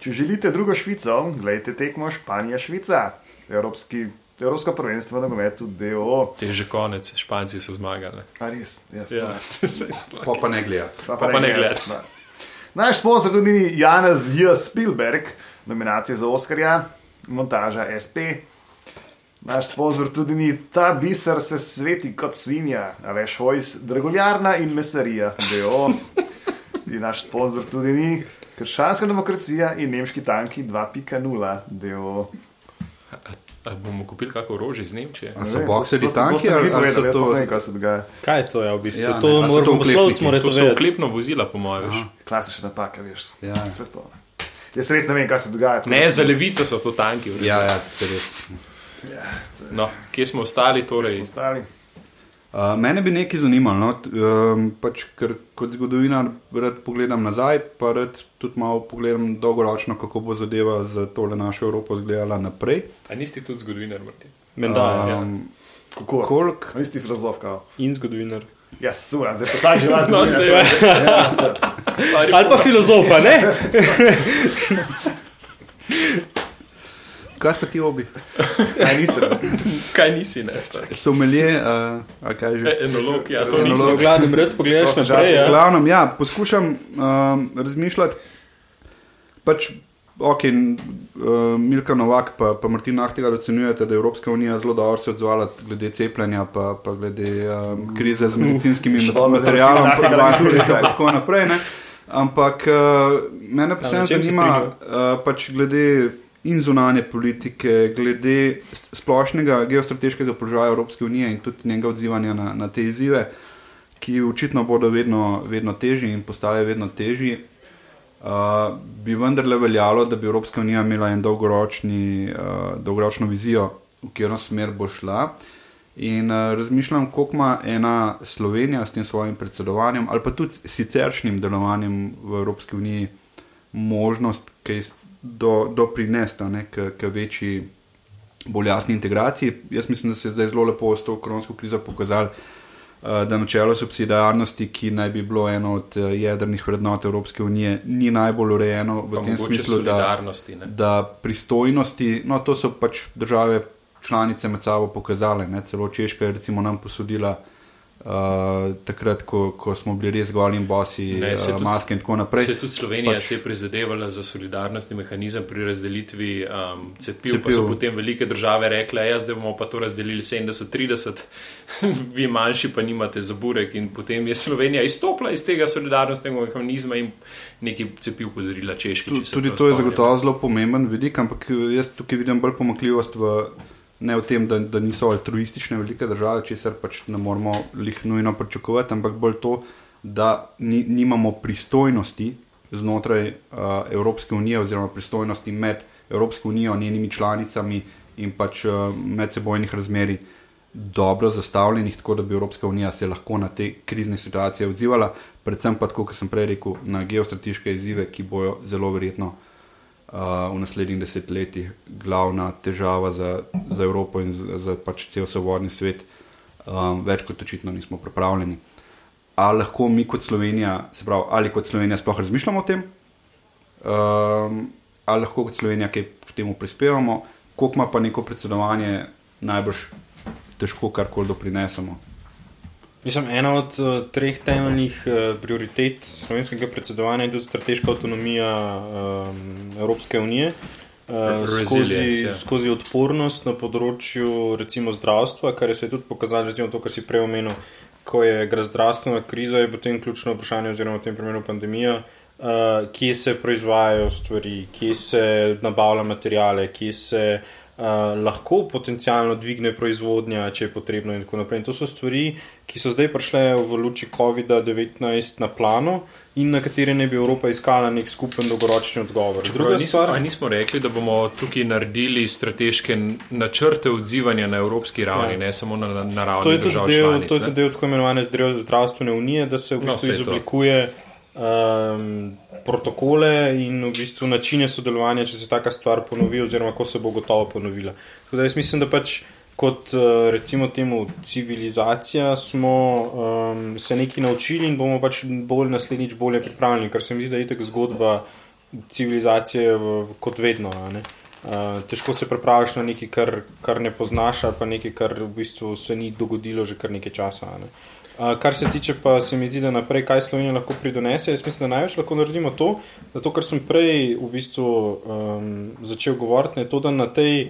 Če želite drugo Švico, gledajte tekmo Španija-Švica, Evropski, Evropsko prvenstvo na nogometu DO. Te je že konec, Španci so zmagali. A res, jaz Ja. Pa pa ne gleda. Pa, Pa pa ne gled. Da. Naš sponsor tudi ni Janez J. Spielberg, nominacija za Oscarja, montaža SP. Naš sponsor tudi ni ta biser, se sveti kot svinja, a veš, hojs, draguljarna in mesarija, DO. In naš sponsor tudi ni krščanska demokracija in nemški tanki 2.0, DO. A bomo kupili kako orožje iz Nemčije? A so bokseri tanki ali, ali so to? Ne, kaj se dogaja. Kaj je to, ja, v bistvu? Ja, Ja, ne, to moramo oklepniki? posloviti, mora To to so oklepno vozila, po mojem. veš. Klasična napaka, veš. Ja. Vse to. Jaz res ne vem, kaj se dogaja. Ne, za levico so to tanki. Ja, ja, se res. No, kje smo ostali? Torej, smo ostali. Uh, mene bi nekaj zanimalo, no? Um, pač, ker kot zgodovinar rad pogledam nazaj, pa rad tudi malo pogledam dolgoročno, kako bo zadeva za tole našo Evropo izgledala naprej. A nisi ti tudi zgodovinar, Martin? Menda, ja. Um, Kako? koliko A Nisi ti filozof, kao. In zgodovinar. Ja, sura, zdaj pa sam že vas. No, se Ali pa filozofa, ne? Kaj pa ti obi? Kaj nisem? Kaj nisi, ne? Somelje, uh, ali kaj že? E, Enolog, ja, to Enolog. nisi. V glavnem, red pogledaš naprej. časi. V Ja. glavnem, ja, poskušam um, razmišljati. Pač, ok, uh, Milka Novak in pa Martin Nahtigal ocenjujete, da je Evropska unija zelo dobro se odzvala glede cepljenja, pa, pa glede um, krize z medicinskimi materialom, Martina Nahtigaila ne farmacijami in tako naprej. Ne? Ampak uh, mene pa na vseeno se zanima, uh, pač glede in zunanje politike, glede splošnega geostrateškega položaja Evropske unije in tudi njenega odzivanja na, na te izzive, ki očitno bodo vedno, vedno težji in postajajo vedno težji. Uh, bi vendarle veljalo, da bi Evropska unija imela en dolgoročni, uh, dolgoročno vizijo, v katero smer bo šla. In uh, razmišljam, koliko ima ena Slovenija s tem svojim predsedovanjem ali pa tudi siceršnjim delovanjem v Evropski uniji možnost kaj s- do, doprinesti ne, k, k večji, bolj jasni integraciji. Jaz mislim, da se je zdaj zelo lepo s to koronsko krizo pokazalo, uh, da načelo subsidijarnosti, ki naj bi bilo eno od uh, jedrnih vrednot Evropske unije, ni najbolj urejeno v Pa tem smislu, da, ne? da pristojnosti, no to so pač države članice med sabo pokazale. Ne? Celo Češka je recimo nam posodila. Uh, takrat, ko, ko smo bili res goli in bosi, Ne, uh, maske in tako naprej. Se tudi Slovenija Pač- se je prizadevala za solidarnostni mehanizem pri razdelitvi um, cepiv, cepiv, pa so potem velike države rekle, ja, zdaj bomo pa to razdelili 70-30, vi manjši pa nimate za burek. In potem je Slovenija izstopila iz tega solidarnostnega mehanizma in nekaj cepiv podarila Češki. Tudi to je zagotovo zelo pomemben vidik, ampak jaz tukaj vidim bolj pomakljivost v, ne v tem, da, da niso altruistične velike države, česar pač ne moramo lih nujno pričakovati, ampak bolj to, da ni, nimamo pristojnosti znotraj uh, Evropske unije oziroma pristojnosti med Evropsko unijo, njenimi članicami in pač uh, medsebojnih razmerij dobro zastavljenih, tako da bi Evropska unija se lahko na te krizne situacije odzivala, predvsem pa, kot sem prej rekel, na geostrateške izzive, ki bojo zelo verjetno uh, v naslednjih desetletjih glavna težava za, za Evropo in za, za pač cel svobodni svet. Um, več kot očitno nismo pripravljeni. Ali lahko mi kot Slovenija, se pravi, ali kot Slovenija sploh razmišljamo o tem, um, ali lahko kot Slovenija kaj k temu prispevamo, koliko ima pa neko predsedovanje, najbrž težko karkoli doprinesemo. Mislim, ena od uh, treh temeljnih uh, prioritet slovenskega predsedovanja je tudi strateška avtonomija um, Evropske unije. Uh, skozi, ja. skozi odpornost na področju recimo zdravstva, kar je se je tudi pokazalo, recimo to, kar si prej omenil, ko je gre zdravstvena kriza, je potem ključno vprašanje, oziroma v tem primeru pandemija, uh, kje se proizvajajo stvari, kje se nabavlja materijale, kje se uh, lahko potencialno dvigne proizvodnja, če je potrebno in tako naprej. In to so stvari, ki so zdaj prišle v luči COVID-19 na plano in na katere ne bi Evropa iskala nek skupen dolgoročni odgovor. Druga Druga nismo, stvar, nismo rekli, da bomo tukaj naredili strateške načrte odzivanja na evropski ravni, Ja. ne samo na, na ravni To držav del, članic. to je tudi del tako imenovane zdra- zdravstvene unije, da se v No, bistvu to. izoblikuje um, protokole in v bistvu načine sodelovanja, če se taka stvar ponovi, oziroma ko se bo gotovo ponovila. Tako da jaz mislim, da pač kot uh, recimo temu civilizacija smo um, se nekaj naučili in bomo pač bolj naslednjič bolje pripravljeni, ker se mi zdi, da je itak zgodba civilizacije v, kot vedno. Uh, težko se prepraviš na nekaj, kar, kar ne poznaš, ali pa nekaj, kar v bistvu se ni dogodilo že kar nekaj časa. Ne. Uh, kar se tiče pa se mi zdi, da naprej, kaj Slovenija lahko pridonese, jaz mislim, da največ lahko naredimo to, da to, kar sem prej v bistvu um, začel govoriti, je to, da na tej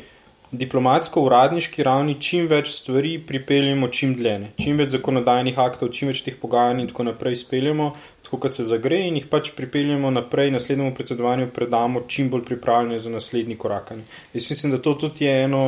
diplomatsko-uradniški ravni čim več stvari pripeljemo čim dlje. ne. Čim več zakonodajnih aktov, čim več teh pogajanj in tako naprej speljemo, tako kot se zagre in jih pač pripeljemo naprej naslednjemu predsedovanju, predamo čim bolj pripravljene za naslednji korak. Jaz mislim, da to tudi je eno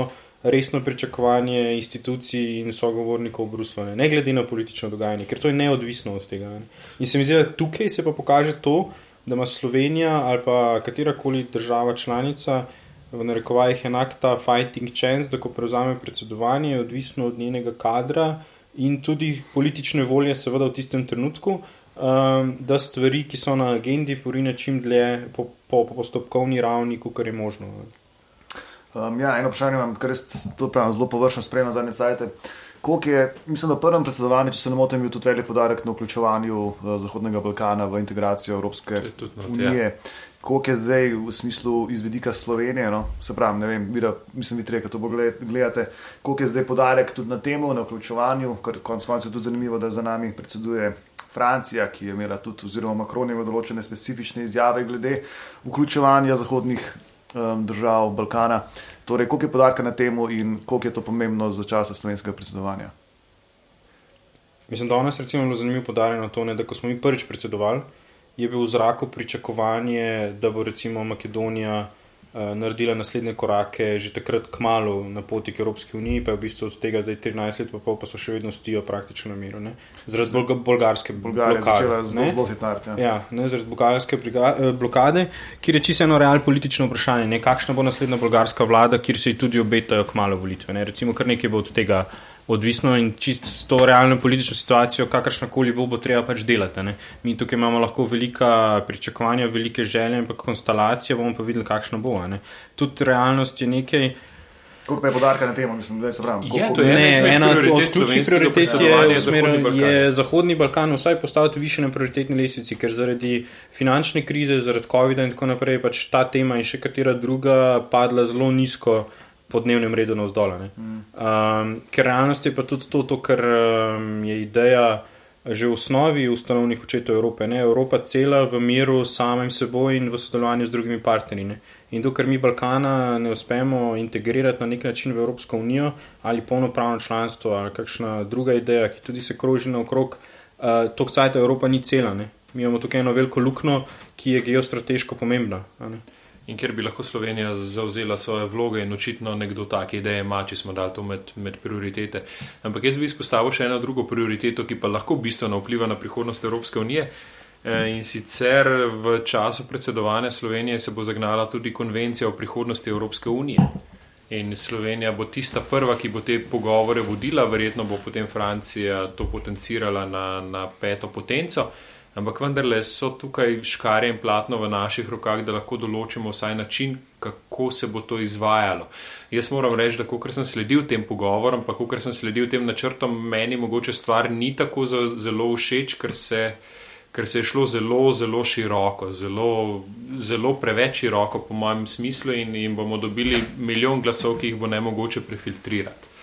resno pričakovanje institucij in sogovornikov v Bruslu, ne, ne glede na politično dogajanje, ker to je neodvisno od tega. Ne. In se mi zdi, da tukaj se pa pokaže to, da ima Slovenija ali pa katerakoli država članica v narekovajih enak ta fighting chance, da ko prevzame predsedovanje, je odvisno od njenega kadra in tudi politične volje, seveda v tistem trenutku, um, da stvari, ki so na agendi, porine čim dlje po, po, po postopkovni ravni, kot je možno. Um, ja, eno vprašanje imam, ker to pravim zelo površno spremljam zadnje cajtke. Koliko je, mislim, da v prvem predsedovanju, če se ne motim, bil tudi velik podarek na vključevanju uh, Zahodnega Balkana v integracijo Evropske not, unije. ja. Koliko je zdaj v smislu izvedika Slovenije, no? se pravi, ne vem, vira, mislim, vi trije, ki to gledate, koliko je zdaj podarek tudi na temu, na vključevanju, ker konec koncev je tudi zanimivo, da za nami predseduje Francija, ki je imela tudi, oziroma Macron je imel določene specifične izjave glede vključevanja zahodnih um, držav Balkana. Torej, koliko je podarka na temu in koliko je to pomembno za časa slovenskega predsedovanja? Mislim, da danes recimo je bilo zanimivo podarjeno to, ne, da ko smo mi prvič predsedovali, je bil v zraku pričakovanje, da bo recimo Makedonija naredila naslednje korake že takrat k malu na poti k Evropski uniji, pa je v bistvu od tega zdaj 13 let, pa, pol, pa so še vedno stijo praktično na miru. Ne. Zaradi bolga, bolgarske blokade, začela zelo, zelo. Ja. Ja, ne, zaradi bolgarske briga- eh, blokade, ki je čisto eno realno politično vprašanje. Ne, kakšna bo naslednja bolgarska vlada, kjer se ji tudi obetajo kmalo volitve. Ne. Recimo, kar nekaj bo od tega odvisno in čist s to realno politično situacijo, kakršna koli bo, bo treba pač delati. Ne. Mi tukaj imamo lahko velika pričakovanja, velike želje, ampak konstelacija bomo pa videli, kakšna bo. a Ne. Tudi realnost je nekaj. Koliko pa je podarka na temu, mislim, da se pravi. Je, koliko- to je ena Ne, ena od ključnih prioritet je, usmer, Zahodni Balkan. je Zahodni Balkan vsaj postaviti više na prioritetni lesvici, ker zaradi finančne krize, zaradi COVID-a in tako naprej, pač ta tema in še katera druga padla zelo nizko po dnevnem redu na vzdolj. Um, ker realnost je pa tudi to, to kar um, je ideja. Že v osnovi ustanovnih očetov Evrope, ne Evropa cela v miru s samim seboj in v sodelovanju z drugimi partnerji. Ne. In dokler mi Balkana ne uspemo integrirati na nek način v Evropsko unijo ali polnopravno članstvo ali kakšna druga ideja, ki tudi se kroži naokrog, uh, to kcajta Evropa ni cela. Ne. Mi imamo tukaj eno veliko luknjo, ki je geostrateško pomembna. ne. In ker bi lahko Slovenija zauzela svoje vloge in očitno nekdo take ideje ima, če smo dali to med, med prioritete. Ampak jaz bi izpostavil še eno drugo prioriteto, ki pa lahko bistveno vpliva na prihodnost Evropske unije. Eh, In sicer v času predsedovanja Slovenije se bo zagnala tudi konvencija o prihodnosti Evropske unije. In Slovenija bo tista prva, ki bo te pogovore vodila, verjetno bo potem Francija to potencirala na, na peto potenco. Ampak vendarle so tukaj škare in platno v naših rokah, da lahko določimo vsaj način, kako se bo to izvajalo. Jaz moram reči, da ko sem sledil tem pogovorom, pa ko sem sledil tem načrtom, meni mogoče stvar ni tako zelo všeč, ker se, ker se je šlo zelo, zelo široko, zelo, zelo preveč široko, po mojem smislu, in, in bomo dobili milijon glasov, ki jih bo ne mogoče prefiltrirati.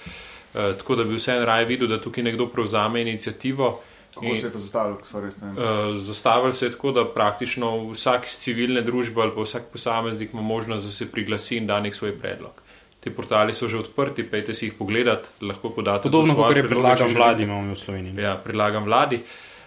Uh, tako da bi vseeno raje videl, da tukaj nekdo prevzame inicijativo. Kako in- se je pa zastavil, sorry, ne vem. Uh, zastavili se je tako, da praktično vsak iz civilne družbe ali pa vsak posameznik ima možnost, da se priglasi in da nek svoj predlog. Te portali so že odprti, pejte si jih pogledat, lahko podate. Podobno tudi svoje kot je če vladi, imamo v Sloveniji. ne. Ja, predlagam vladi.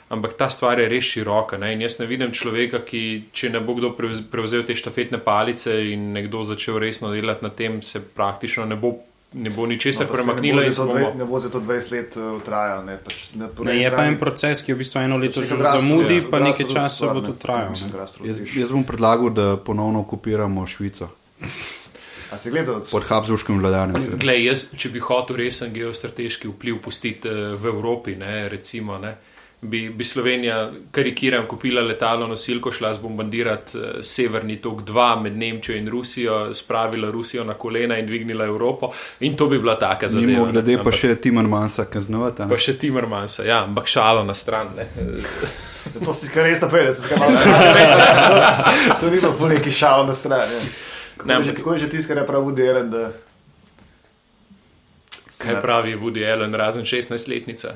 Ampak ta stvar je res široka. Ne? In jaz ne vidim človeka, ki, če ne bo kdo prevz- prevzel te štafetne palice in nekdo začel resno delati na tem, se praktično ne bo, ne bo ničesar No, pa se premaknilo. Ne bo se to bomo- ne bo za to 20 let uh, trajalo. Ne, pač, ne, po Ne, je pa en proces, ki je v bistvu eno leto pač že neka v grassroots- zamudi, pa nekaj časa stvar, bo tudi trajalo. Jaz, jaz bom predlagal, da ponovno okupiramo Švico A si gledal, pod Habsburškim vladanjem. Glej, jaz, če bi hotel resen geostrateški vpliv pustiti eh, v Evropi, ne, recimo, ne, bi, bi Slovenija, karikiram, kupila letalo nosilko, šla zbombardirati eh, severni tok 2 med Nemčijo in Rusijo, spravila Rusijo na kolena in dvignila Evropo. In to bi bila taka zadeva. Mimo grede pa Ampak- še Timmermansa kaznovati. a ne? Pa še Timmermansa, ja, ampak šalo na stran. Ne. To si kar res naprej, da se ga malo sprašuje. To ni bilo po neki šalo na stran. Ja. Kako, Ne, je že, ampak- kako je že tiskar, prav Woody da... Kaj pravi Woody Allen, razen 16-letnica?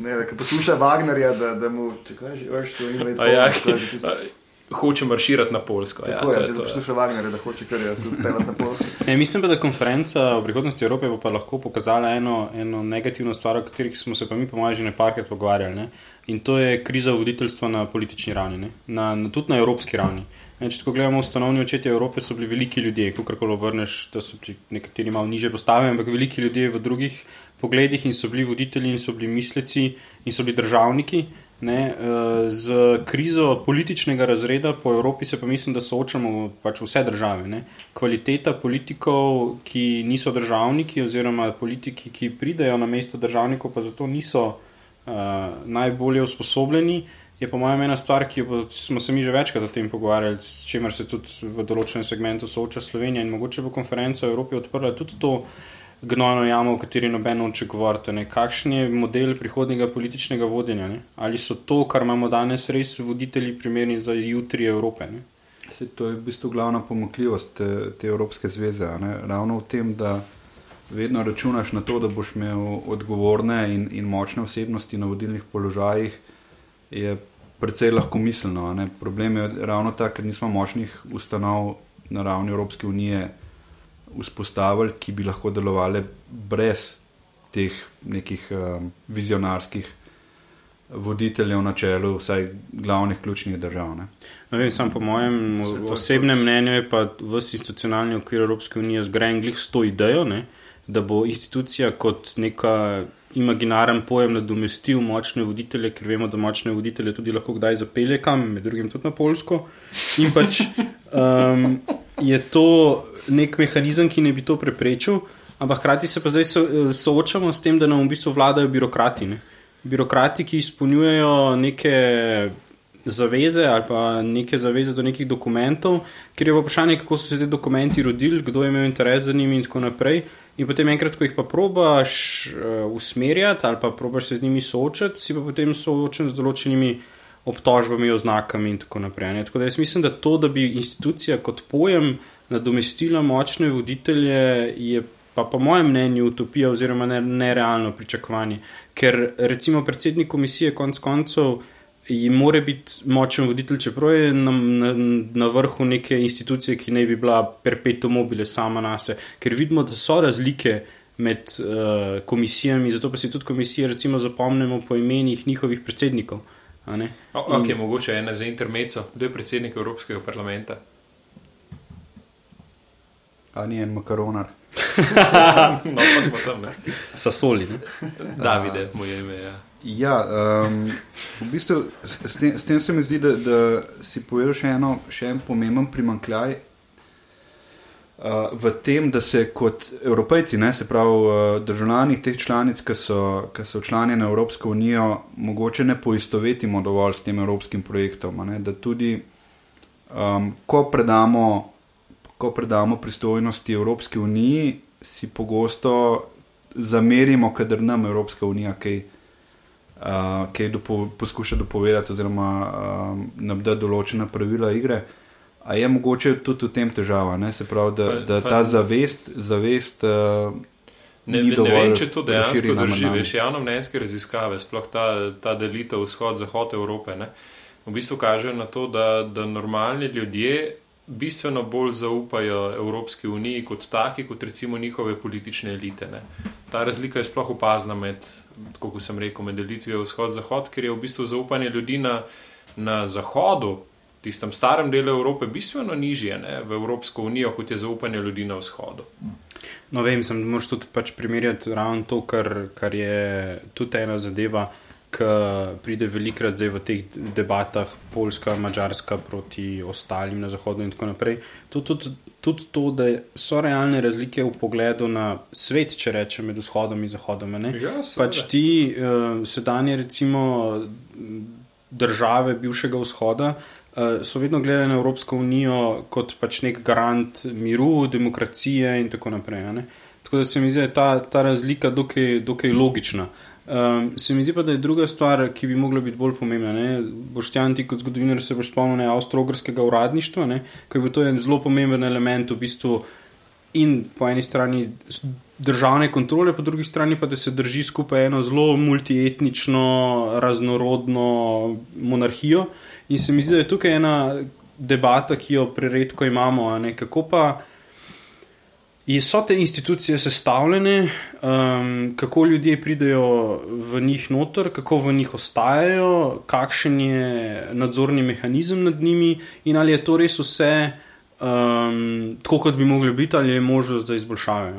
Ne, da ko posluša Wagnerja, da, da mu... Če kaj že, veš, to ima A Ja, več hoče marširati na Polsko. Ja, Tako to je, je če to. posluša Wagnerja, da hoče kar jaz se odpeljati na Polsko. Ne, mislim pa, da konferenca o prihodnosti Evrope bo pa lahko pokazala eno, eno negativno stvar, o kateri smo se pa mi, po mojem, že nekajkrat pogovarjali. Ne? In to je kriza voditeljstva na politični ravni, ne? na, na, tudi na evropski ravni. Ne, če tako gledamo, ustanovni očetje Evrope so bili veliki ljudje, kako koli obrneš, da so nekateri malo niže postavljeni, ampak veliki ljudje v drugih pogledih in so bili voditelji in so bili misleci in so bili državniki. Ne, eh, z krizo političnega razreda po Evropi se pa mislim, da soočamo pač vse države. Ne. Kvaliteta politikov, ki niso državniki, oziroma politiki, ki pridejo na mesto državnikov, pa zato niso uh, najbolje usposobljeni, je po mojem ena stvar, ki smo se mi že večkrat o tem pogovarjali, s čimer se tudi v določenem segmentu sooča Slovenija in mogoče bo konferenca v Evropi odprla tudi to gnojno jamo, o kateri noben oče govorite. Kakšen je model prihodnega političnega vodenja? Ne? Ali so to, kar imamo danes, res voditelji primerni za jutri Evrope? Se, to je v bistvu glavna pomakljivost te, te Evropske zveze. Ravno v tem, da vedno računaš na to, da boš imel odgovorne in, in močne osebnosti na vodilnih položajih, je precej lahko miselno. Ne? Problem je ravno ta, ker nismo močnih ustanov na ravni Evropske unije vzpostavili, ki bi lahko delovali brez teh nekih um, vizionarskih voditeljev na čelu, vsaj glavnih ključnih držav. Ne? No, vem, sam po mojem osebnem mnenju je pa v institucionalni okvir Evropske unije zgrajen glih s to idejo, ne? da bo institucija kot neka imaginaren pojem nadomestil močne voditelje, ker vemo, da močne voditelje tudi lahko kdaj zapelje kam, med drugim tudi na Polsko. In pač um, je to nek mehanizem, ki ne bi to preprečil, ampak hkrati se pa zdaj so, soočamo s tem, da nam v bistvu vladajo birokrati. Ne? Birokrati, ki izpolnjujejo neke zaveze ali pa neke zaveze do nekih dokumentov, ker je vprašanje, kako so se ti dokumenti rodili, kdo je imel interes za njimi in tako naprej. In potem, enkrat, ko jih pa probaš uh, usmerjati ali pa probaš se z njimi soočati, si pa potem soočen z določenimi obtožbami, oznakami in tako naprej. Ne? Tako da jaz mislim, da to, da bi institucija kot pojem nadomestila močne voditelje, je pa po mojem mnenju utopija oziroma nerealno pričakovanje. Ker recimo predsednik komisije konc koncev in mora biti močen voditelj, čeprav je na, na, na vrhu neke institucije, ki naj bi bila perpetuum mobile sama na sebe, ker vidimo, da so razlike med uh, komisijami, zato pa si tudi komisije, recimo, zapomnimo po imenih njihovih predsednikov. O, ok, in, mogoče ena za intermeco, kdo je predsednik Evropskega parlamenta? Je en makaronar? no, pa smo tam, ne? Sasoli, ne? Davide, moje ime, ja. Ja, um, v bistvu s tem, s tem se mi zdi, da, da si povedal še, eno, še en pomemben primankljaj uh, v tem, da se kot evropejci, ne, se pravi uh, državljani teh članic, ki so, so člani na Evropsko unijo, mogoče ne poistovetimo dovolj s tem evropskim projektom. Ne, da tudi, um, ko, predamo, ko predamo pristojnosti Evropske unije, si pogosto zamerimo, kadar nam Evropska unija kaj uh, kaj dopo, poskuša dopovedati, oziroma uh, nam da določena pravila igre. A je mogoče tudi v tem težava, ne? se pravi, da, pa, da pa, ta zavest. zavest uh, Ne, ne, ne vem, če to dejansko drži. Veš, javno mnenjske raziskave, sploh ta, ta delitev vzhod-zahod Evrope, ne, v bistvu kažejo na to, da, da normalni ljudje bistveno bolj zaupajo Evropski uniji kot taki, kot recimo njihove politične elite. Ne. Ta razlika je sploh opazna med kot sem rekel, med delitvijo vzhod-zahod, ker je v bistvu zaupanje ljudi na, na zahodu, tistem starem delu Evrope, bistveno nižje ne, v Evropsko unijo, kot je zaupanje ljudi na vzhodu. No, vem, sem, da moraš tudi pač primerjati ravno to, kar, kar je tudi ena zadeva ki pride velikrat zdaj v teh debatah, Poljska, Mačarska proti ostalim na Zahodu in tako naprej. Tudi, tudi, tudi to, da so realne razlike v pogledu na svet, če rečem, med vzhodom in zahodom. Ja, pač ti uh, sedanje, recimo, države bivšega vzhoda. Uh, so vedno gledali na Evropsko unijo kot pač nek garant miru, demokracije in tako naprej. Tako da se mi zdi, da je ta, ta razlika dokaj, dokaj logična. Uh, Um, se mi zdi pa, da je druga stvar, ki bi mogla biti bolj pomembna. Boštjan, ti kot zgodovinar se boš spomnil avstro-ogrskega uradništva, ki je bil to en zelo pomemben element v bistvu in po eni strani državne kontrole, po drugi strani pa da se drži skupaj eno zelo multietnično, raznorodno monarhijo. In se mi zdi, da je tukaj ena debata, ki jo preredko imamo, kako pa. So te institucije sestavljene, um, kako ljudje pridejo v njih noter, kako v njih ostajajo, kakšen je nadzorni mehanizem nad njimi in ali je to res vse um, tako, kot bi mogli biti, ali je možnost za izboljšave.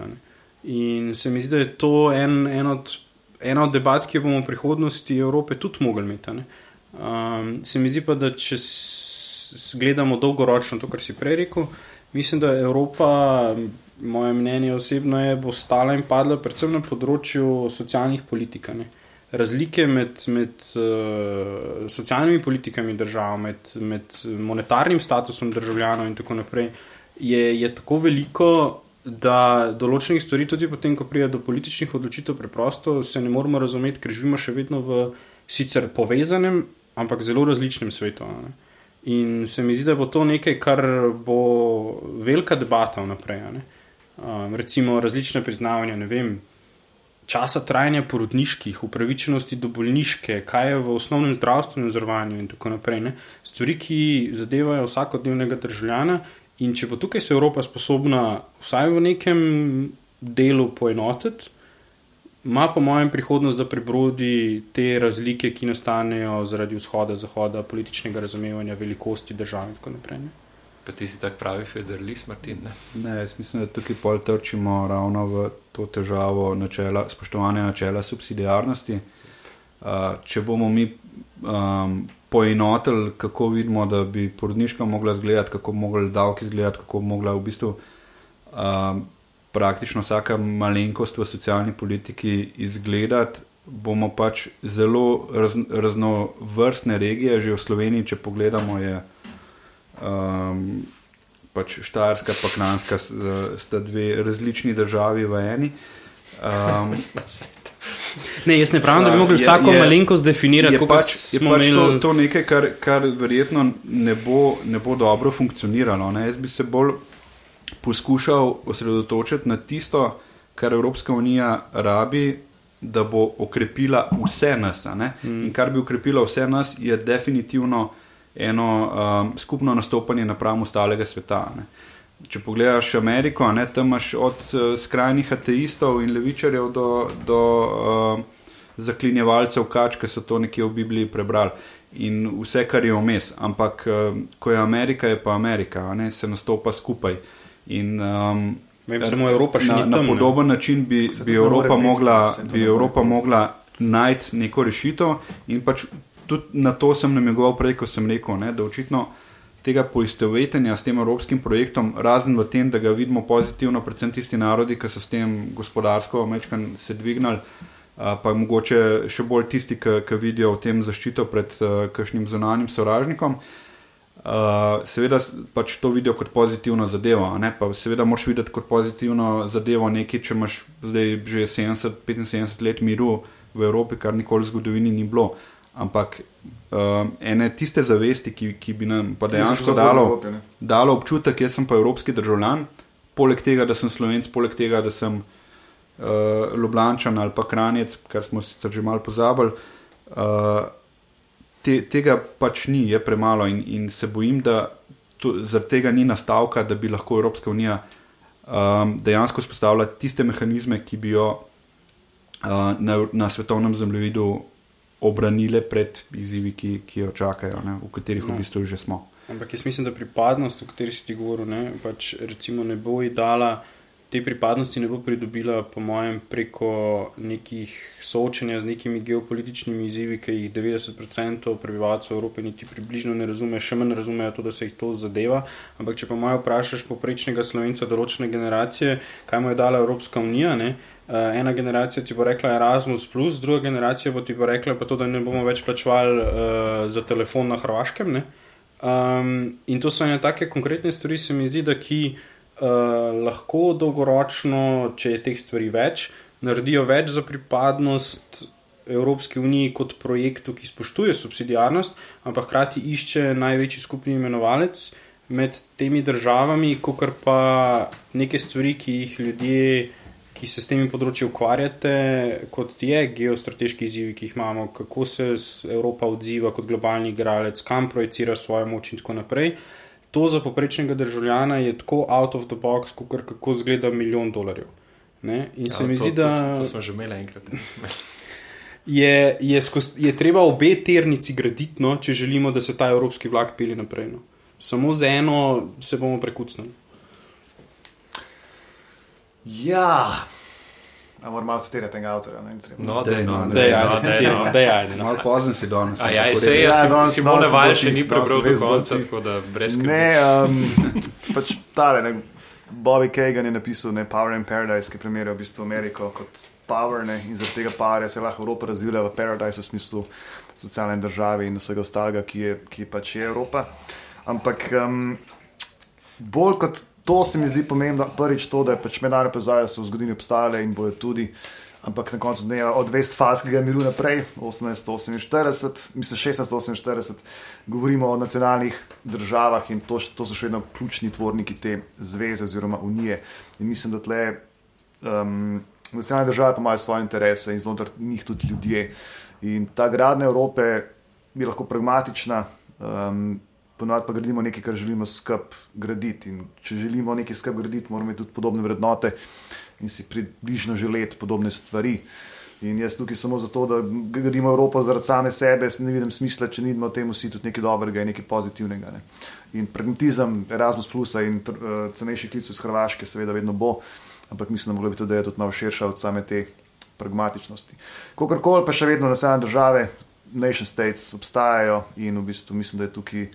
In se mi zdi, da je to en, en od, ena od debat, ki bomo v prihodnosti Evrope tudi mogli imeti. Um, se mi zdi pa, da če gledamo dolgoročno to, kar si prej rekel, mislim, da Evropa, moje mnenje osebno je, bo stala in padla predvsem na področju socialnih politik. ne. Razlike med, med uh, socialnimi politikami držav, med, med monetarnim statusom državljanov in tako naprej, je, je tako veliko, da določenih stvari, tudi potem, ko pride do političnih odločitev, preprosto se ne moremo razumeti, ker živimo še vedno v sicer povezanem, ampak zelo različnem svetu. ne. In se mi zdi, da bo to nekaj, kar bo velika debata vnaprej. ne. Um, recimo različne priznavanja, ne vem, časa trajanja porodniških, upravičenosti do bolniške, kaj je v osnovnem zdravstvenem zavarovanju in tako naprej. Ne? Stvari, ki zadevajo vsakodnevnega državljana. In če bo tukaj se Evropa sposobna vsaj v nekem delu poenotiti, ima po mojem prihodnost, da prebrodi te razlike, ki nastanejo zaradi vzhoda, zahoda, političnega razumevanja velikosti države in tako naprej. Ne? Pa ti si tak pravi federalist, Martin. Ne? Ne, jaz mislim, da tukaj pol trčimo ravno v to težavo načela, spoštovanja načela subsidijarnosti. Uh, če bomo mi um, poenotili, kako vidimo, da bi porodniška mogla izgledati, kako bi mogli davki izgledati, kako bi mogla v bistvu um, praktično vsaka malenkost v socialni politiki izgledati, bomo pač zelo raz, raznovrstne regije, že v Sloveniji, če pogledamo, je um, pač Štajerska, pa Kranska, s- sta dve različni državi v eni. Um, Ne, jaz ne pravim, da bi A, mogli je- vsako je- malenkost definirati, je kot pač, pač to, imeli. to nekaj, kar, kar verjetno ne bo, ne bo dobro funkcioniralo. Ne? Jaz bi se bolj poskušal osredotočiti na tisto, kar Evropska unija rabi, da bo okrepila vse nas. ne. In kar bi okrepilo vse nas, je definitivno eno um, skupno nastopanje napram ostalega sveta. a Ne? Če pogledaš Ameriko, a ne, tam imaš od uh, skrajnih ateistov in levičarjev do, do uh, zaklinjevalcev kač, ki so to nekje v Bibliji prebrali. In vse, kar je vmes. Ampak, uh, ko je Amerika, je pa Amerika, a ne, se nastopa skupaj. In, um, Vem, samo Evropa še na, ni na tam, ne. podoben način bi, Se bi ne Evropa mogla, bi ne Evropa mogla najti neko rešitev. In pač tudi na to sem namigoval prej, ko sem rekel, ne, da očitno tega poistovetenja s tem evropskim projektom, razen v tem, da ga vidimo pozitivno, predvsem tisti narodi, ki so s tem gospodarsko mečkan se dvignili. Pa mogoče še bolj tisti, ki, ki vidijo v tem zaščito pred uh, kakšnim zunanjim sovražnikom. Uh, seveda pač to vidijo kot pozitivno zadevo, ne? pa seveda moraš videti kot pozitivno zadevo nekaj, če imaš zdaj že 70-75 let miru v Evropi, kar nikoli v zgodovini ni bilo. Ampak uh, ene tiste zavesti, ki, ki bi nam pa dejansko dalo, dalo občutek, jaz sem pa evropski državljan, poleg tega, da sem slovenc, poleg tega, da sem uh, Ljubljančan ali pa Kranjec, kar smo sicer že malo pozabili. Uh, te, tega pač ni, je premalo in, in se bojim, da to, zaradi tega ni nastavka, da bi lahko Evropska unija um, dejansko spostavila tiste mehanizme, ki bi jo uh, na, na svetovnem zemljevidu obranile pred izzivi, ki, ki jo čakajo, ne, v katerih No. v bistvu že smo. Ampak jaz mislim, da pripadnost, o kateri si ti govoril, ne, pač recimo ne bo ji dala. Te pripadnosti ne bo pridobila, po mojem, preko nekih soočenja z nekimi geopolitičnimi izzivi, ki jih 90% prebivalcev Evrope niti približno ne razume, še manj razumejo to, da se jih to zadeva. Ampak, če pa malo vprašaš poprečnega slovenca določene generacije, kaj mu je dala Evropska unija, ne? Uh, ena generacija ti bo rekla Erasmus, druga generacija bo ti bo rekla pa to, da ne bomo več plačevali uh, za telefon na Hrvaškem. Ne? Um, in to so ene take konkretne stvari, se mi zdi, da ki uh, lahko dolgoročno, če je teh stvari več, naredijo več za pripadnost Evropske unije kot projektu, ki spoštuje subsidijarnost, ampak hkrati išče največji skupni imenovalec med temi državami, kot pa neke stvari, ki jih ljudje. Ki se s temi področji ukvarjate, kot je geostrateški izzivi, ki jih imamo, kako se Evropa odziva kot globalni igralec, kam projicira svojo moč in tako naprej. To za poprečnega državljana je tako out of the box, kot kako zgleda milijon dolarjev. Ne? In se Ja, mi to, zdi, da To, to smo že imeli enkrat. je, je, skozi, je treba obe ternici graditi, no, če želimo, da se ta evropski vlak peli naprej. No. Samo z eno se bomo prekucnili. Ja, A moramo malo citirati tega avtorja. Ne, Treba- No, Dej, dej, no, no, dej, Da je, no, ajde, dej, citiramo, no. da je, no. Malo pozno si danes. A ja, tako se je, Ja, Sim- danes- Simone danes sem Val bolj še ni tih, danes prebral sem do res bolj konca, tih. tako da brez skrbi. Ne, um, pač tale, ne, Bobby Kagan je napisal ne, Power in Paradise, ki primerja v bistvu Ameriko kot power ne, in zaradi tega powerja se je lahko Evropa razvila v Paradise v smislu socialne države in vsega ostalega, ki je, ki pač je Evropa. Ampak um, bolj kot to se mi zdi pomembno, prvič to, da je pač mednarodne povezave so v zgodovini obstajale in bojo tudi. Ampak na koncu dneva od Vestfalskega miru naprej, 1848, mislim 1648, govorimo o nacionalnih državah in to, to so še vedno ključni tvorniki te zveze oziroma unije. In mislim, da tle um, nacionalne države pa imajo svoje interese in znotraj njih tudi ljudje. In ta gradnja Evrope je lahko pragmatična, um, ponovadi pa gradimo nekaj, kar želimo skup graditi. In če želimo nekaj skup graditi, moramo imeti tudi podobne vrednote in si približno želeti podobne stvari. In jaz tukaj samo zato, da gradimo Evropo zaradi same sebe, se ne vidim smisla, če nidimo temu vsi tudi nekaj dobrega in nekaj pozitivnega. Ne. In pragmatizem Erasmus Plus in uh, cenejši klic iz Hrvaške, seveda, vedno bo, ampak mislim, da bi to ideja tudi malo širša od same te pragmatičnosti. Kakorkoli pa še vedno nacionalne države, nation states obstajajo in v bistvu mislim, da je tukaj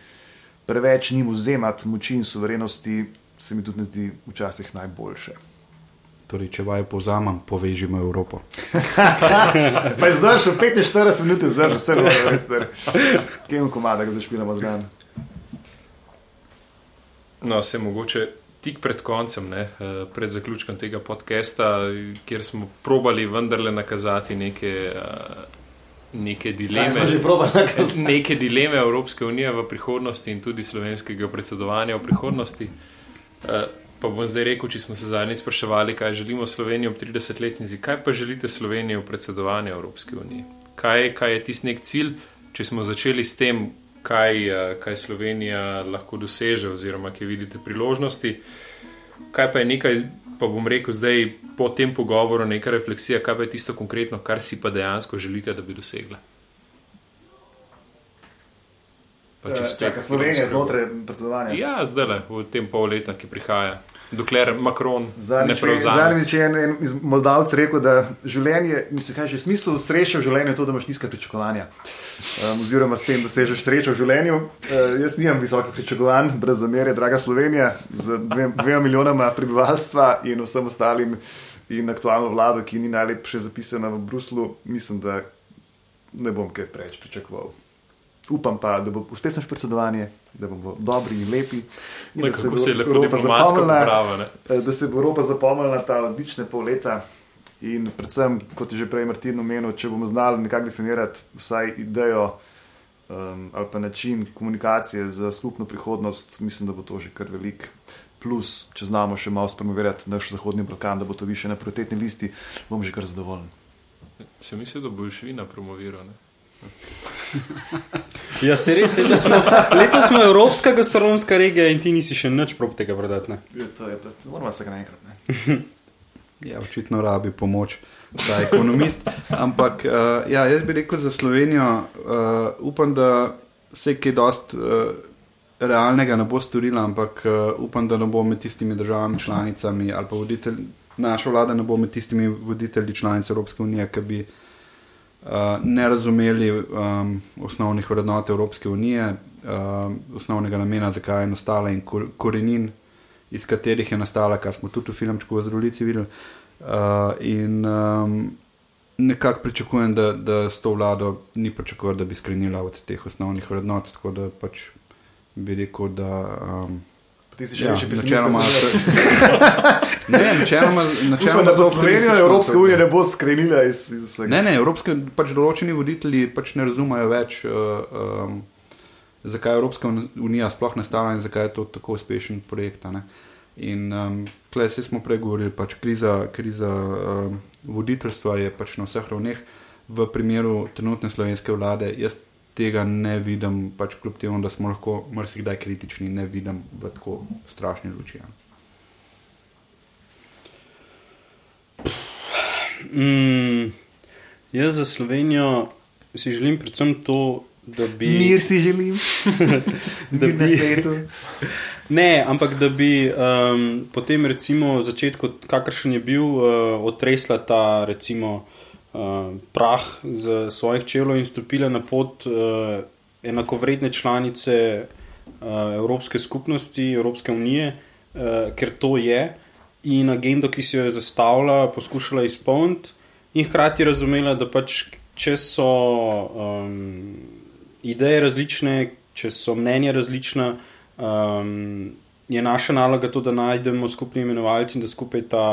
preveč njim vzemati moči in suverenosti, se mi tudi ne zdi včasih najboljše. Torej, če vaj povzamem, povežimo Evropo. Pa je zdaj še 45 minut, zdaj že vse lepo, kjem komada ga zašpilamo zraven. No, se mogoče tik pred koncem, ne, eh, pred zaključkom tega podcasta, kjer smo probali vendarle nakazati neke, eh, neke dileme. Neke dileme Evropske unije v prihodnosti in tudi slovenskega predsedovanja v prihodnosti. Eh, Pa bom zdaj rekel, če smo se zadnjič spraševali, kaj želimo Slovenijo ob 30-letnici, kaj pa želite Slovenijo v predsedovanju Evropske unije? Kaj, kaj je tisti nek cilj, če smo začeli s tem, kaj, eh, kaj Slovenija lahko doseže, oziroma kje vidite priložnosti? Kaj pa je nekaj, pa bom rekel zdaj po tem pogovoru, neka refleksija, kaj pa je tisto konkretno, kar si pa dejansko želite, da bi dosegla? Če spet- Eh, Čaka Slovenija znotraj predsedovanja. Ja, zdaj le, v tem pol leta, ki prihaja, dokler Macron ne Zadnjič je- prevzame. Zadnjič je en, en iz Moldavc rekel, da življenje, mislim, kaj že smisel sreče v življenju je to, da imaš nizka pričakovanja. Um, oziroma, s tem dosežeš srečo v življenju. Uh, jaz nimam visokih pričakovanj, brez zamere, draga Slovenija, z dve, dvema milijonama prebivalstva in vsem ostalim, in aktualno vlado, ki ni najlepše zapisana v Bruslu, mislim, da ne bom kaj preveč pričakoval. Upam pa, da bo uspešno predsedovanje, da bomo dobri in lepi. In Ne, da kako bo se je lepo Evropa diplomatsko zapomnila, ne. Eh, da se bo Evropa zapomnila ta odlične pol leta. In predvsem, kot je že prej Martin omenil, če bomo znali nekako definirati vsaj idejo um, ali pa način komunikacije za skupno prihodnost, mislim, da bo to že kar velik. Plus, če znamo še malo spromovirati naš Zahodni Balkan, da bo to više na prioritetni listi, bom že kar zadovoljen. Se misli, da boš vina promoviral. Ne? Ja, se res, letos smo, letos smo evropska gastronomska regija in ti nisi še nič prop tega prodati. ne. Ja, to je, to moramo se ga naenkrat. Ne? Ja, očitno rabi pomoč, ta ekonomist. Ampak uh, ja, jaz bi rekel za Slovenijo, uh, upam, da se kaj dost uh, realnega ne bo storila, ampak uh, upam, da ne bo med tistimi državami članicami ali pa voditelj, naša vlada ne bo med tistimi voditelji članic Evropske unije, ki bi uh, ne razumeli um, osnovnih vrednot Evropske unije, uh, osnovnega namena, zakaj je nastala in kor, korenin iz katerih je nastala, kar smo tudi v filmčku v Zdravljici videli. Uh, in um, nekako pričakujem, da, da s to vlado ni pričakoval, da bi skrenila od teh osnovnih vrednot. Tako da pač bi rekel, da. Um, Ti si še Ja, pesimist. načeloma ne, načeloma, načeloma Upam, da bo Slovenija Evropska unija ne bo skrenila iz, iz vsega. Ne, ne, evropske, pač določeni voditelji pač ne razumejo več, uh, um, zakaj je Evropska unija sploh nastala in zakaj je to tako uspešen projekt. In um, tukaj se smo pregovorili, pač kriza, kriza um, voditeljstva je pač na vseh ravneh. V primeru trenutne slovenske vlade jaz tega ne vidim, pač kljub temu, da smo lahko marsikdaj kritični, ne vidim v tako strašni luči. a. Mm, jaz za Slovenijo si želim predvsem to, da bi. Mir si želim, Da mir na bi- svetu. Ne, ampak da bi um, potem, recimo, začetku, kakršen je bil, uh, otresla ta, recimo, uh, prah z svojih čelov in stopila na pot uh, enakovredne članice uh, Evropske skupnosti, Evropske unije, uh, ker to je in agendo, ki si jo je zastavila, poskušala izpolniti, in hkrati razumela, da pač, če so um, ideje različne, če so mnenja različna, um, je naša naloga to, da najdemo skupni imenovalec in da skupaj ta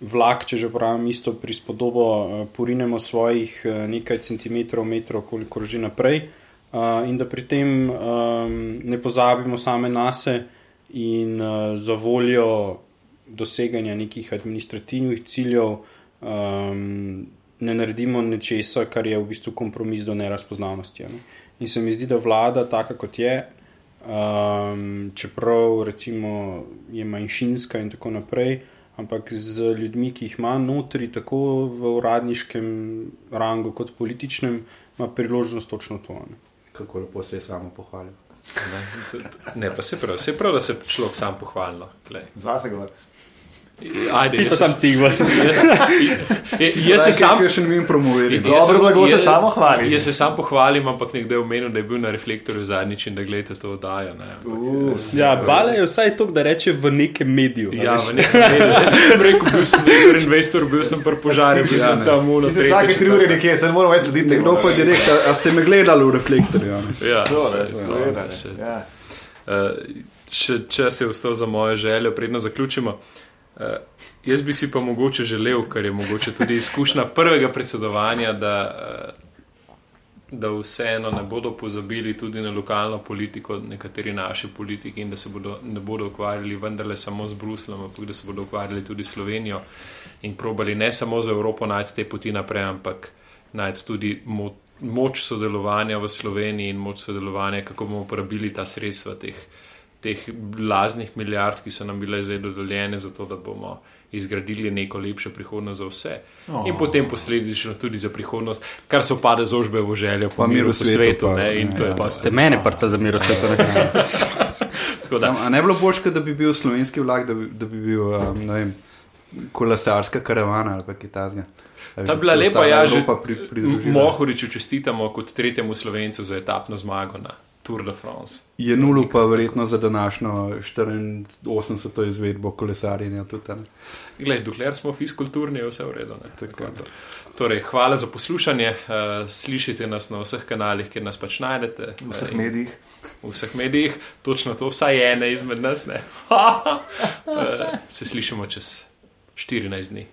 vlak, če že pravim, isto prispodobo, uh, porinemo svojih uh, nekaj centimetrov, metrov, koliko že naprej. Uh, in da pri tem um, ne pozabimo same na sebe, in uh, za voljo doseganja nekih administrativnih ciljev um, ne naredimo nečesa, kar je v bistvu kompromis do nerazpoznavnosti. Ne? In se mi zdi, da vlada, taka kot je, um, čeprav recimo je manjšinska in tako naprej, ampak z ljudmi, ki jih ima notri, tako v uradniškem rangu kot političnem, ima priložnost točno to. Ne? Kako lepo se je samo pohvalil. Ne, ne, pa se prav, se prav, da se človek sam pohvalno. Zase govori. Ajde, Ti pa jaz sam se- ti vas. Jaz se sam. še ne vem promovirati. Jaz Dobro sem- blago se jaz- samo hvali. Jaz se sam pohvalim, ampak nekdo je omenil, da je bil na reflektorju zadnjič in da gledate to oddajo. Ne, ampak, Uh, Ja, bale je vsaj to, da reče v nekem mediju. a Ja, v nekem delu. Jaz sem rekel, bil sem na investor, bil sem pri požarju, bil Ja, sem ne. tam. Če se vsake tri ure nekje, se ne moramo več slediti. Nekdo pa je rekel, a ste me gledali v reflektorju? ne? Ja, To, se- ne, se- seveda, se- ne. Ja. Še čas je vstal za mojo željo, predno zaključimo. Uh, jaz bi si pa mogoče želel, ker je mogoče tudi izkušnja prvega predsedovanja, da, uh, da vseeno ne bodo pozabili tudi na lokalno politiko, nekateri naši politiki in da se bodo, ne bodo ukvarjali vendarle samo z Bruslom, ampak da se bodo ukvarjali tudi s Slovenijo in probali ne samo za Evropo najti te poti naprej, ampak najti tudi mo moč sodelovanja v Sloveniji in moč sodelovanja, kako bomo uporabili ta sredstva teh, teh laznih milijard, ki so nam bile zdaj dodeljene, zato da bomo izgradili neko lepšo prihodnost za vse. Oh. In potem posledično tudi za prihodnost, kar se opada z ožbevo željo po Pa miru miru po svetu, svetu. pa, ne, in to ja, je ja. pa Ste mene parca za miro svetu. ne? Sam, ne bi bilo boljše, da bi bil slovenski vlak, da bi, da bi bil um, ne vem, kolesarska karavana ali kaj takega. Ta je bila lepa, ja, že pri. Mohoriču čestitamo kot tretjemu slovencu za etapno zmago na Tour de France. Je nulo pa verjetno za današnjo 84. izvedbo kolesarjenja tudi. ne. Glej, dokler smo fiskulturni, je vse v redu. to. Torej, hvala za poslušanje. Uh, slišite nas na vseh kanalih, kjer nas pač najdete. V vseh Eh, in- medijih. V vseh medijih, točno to, vsaj ene izmed nas. ne. uh, se slišimo čez 14 dni.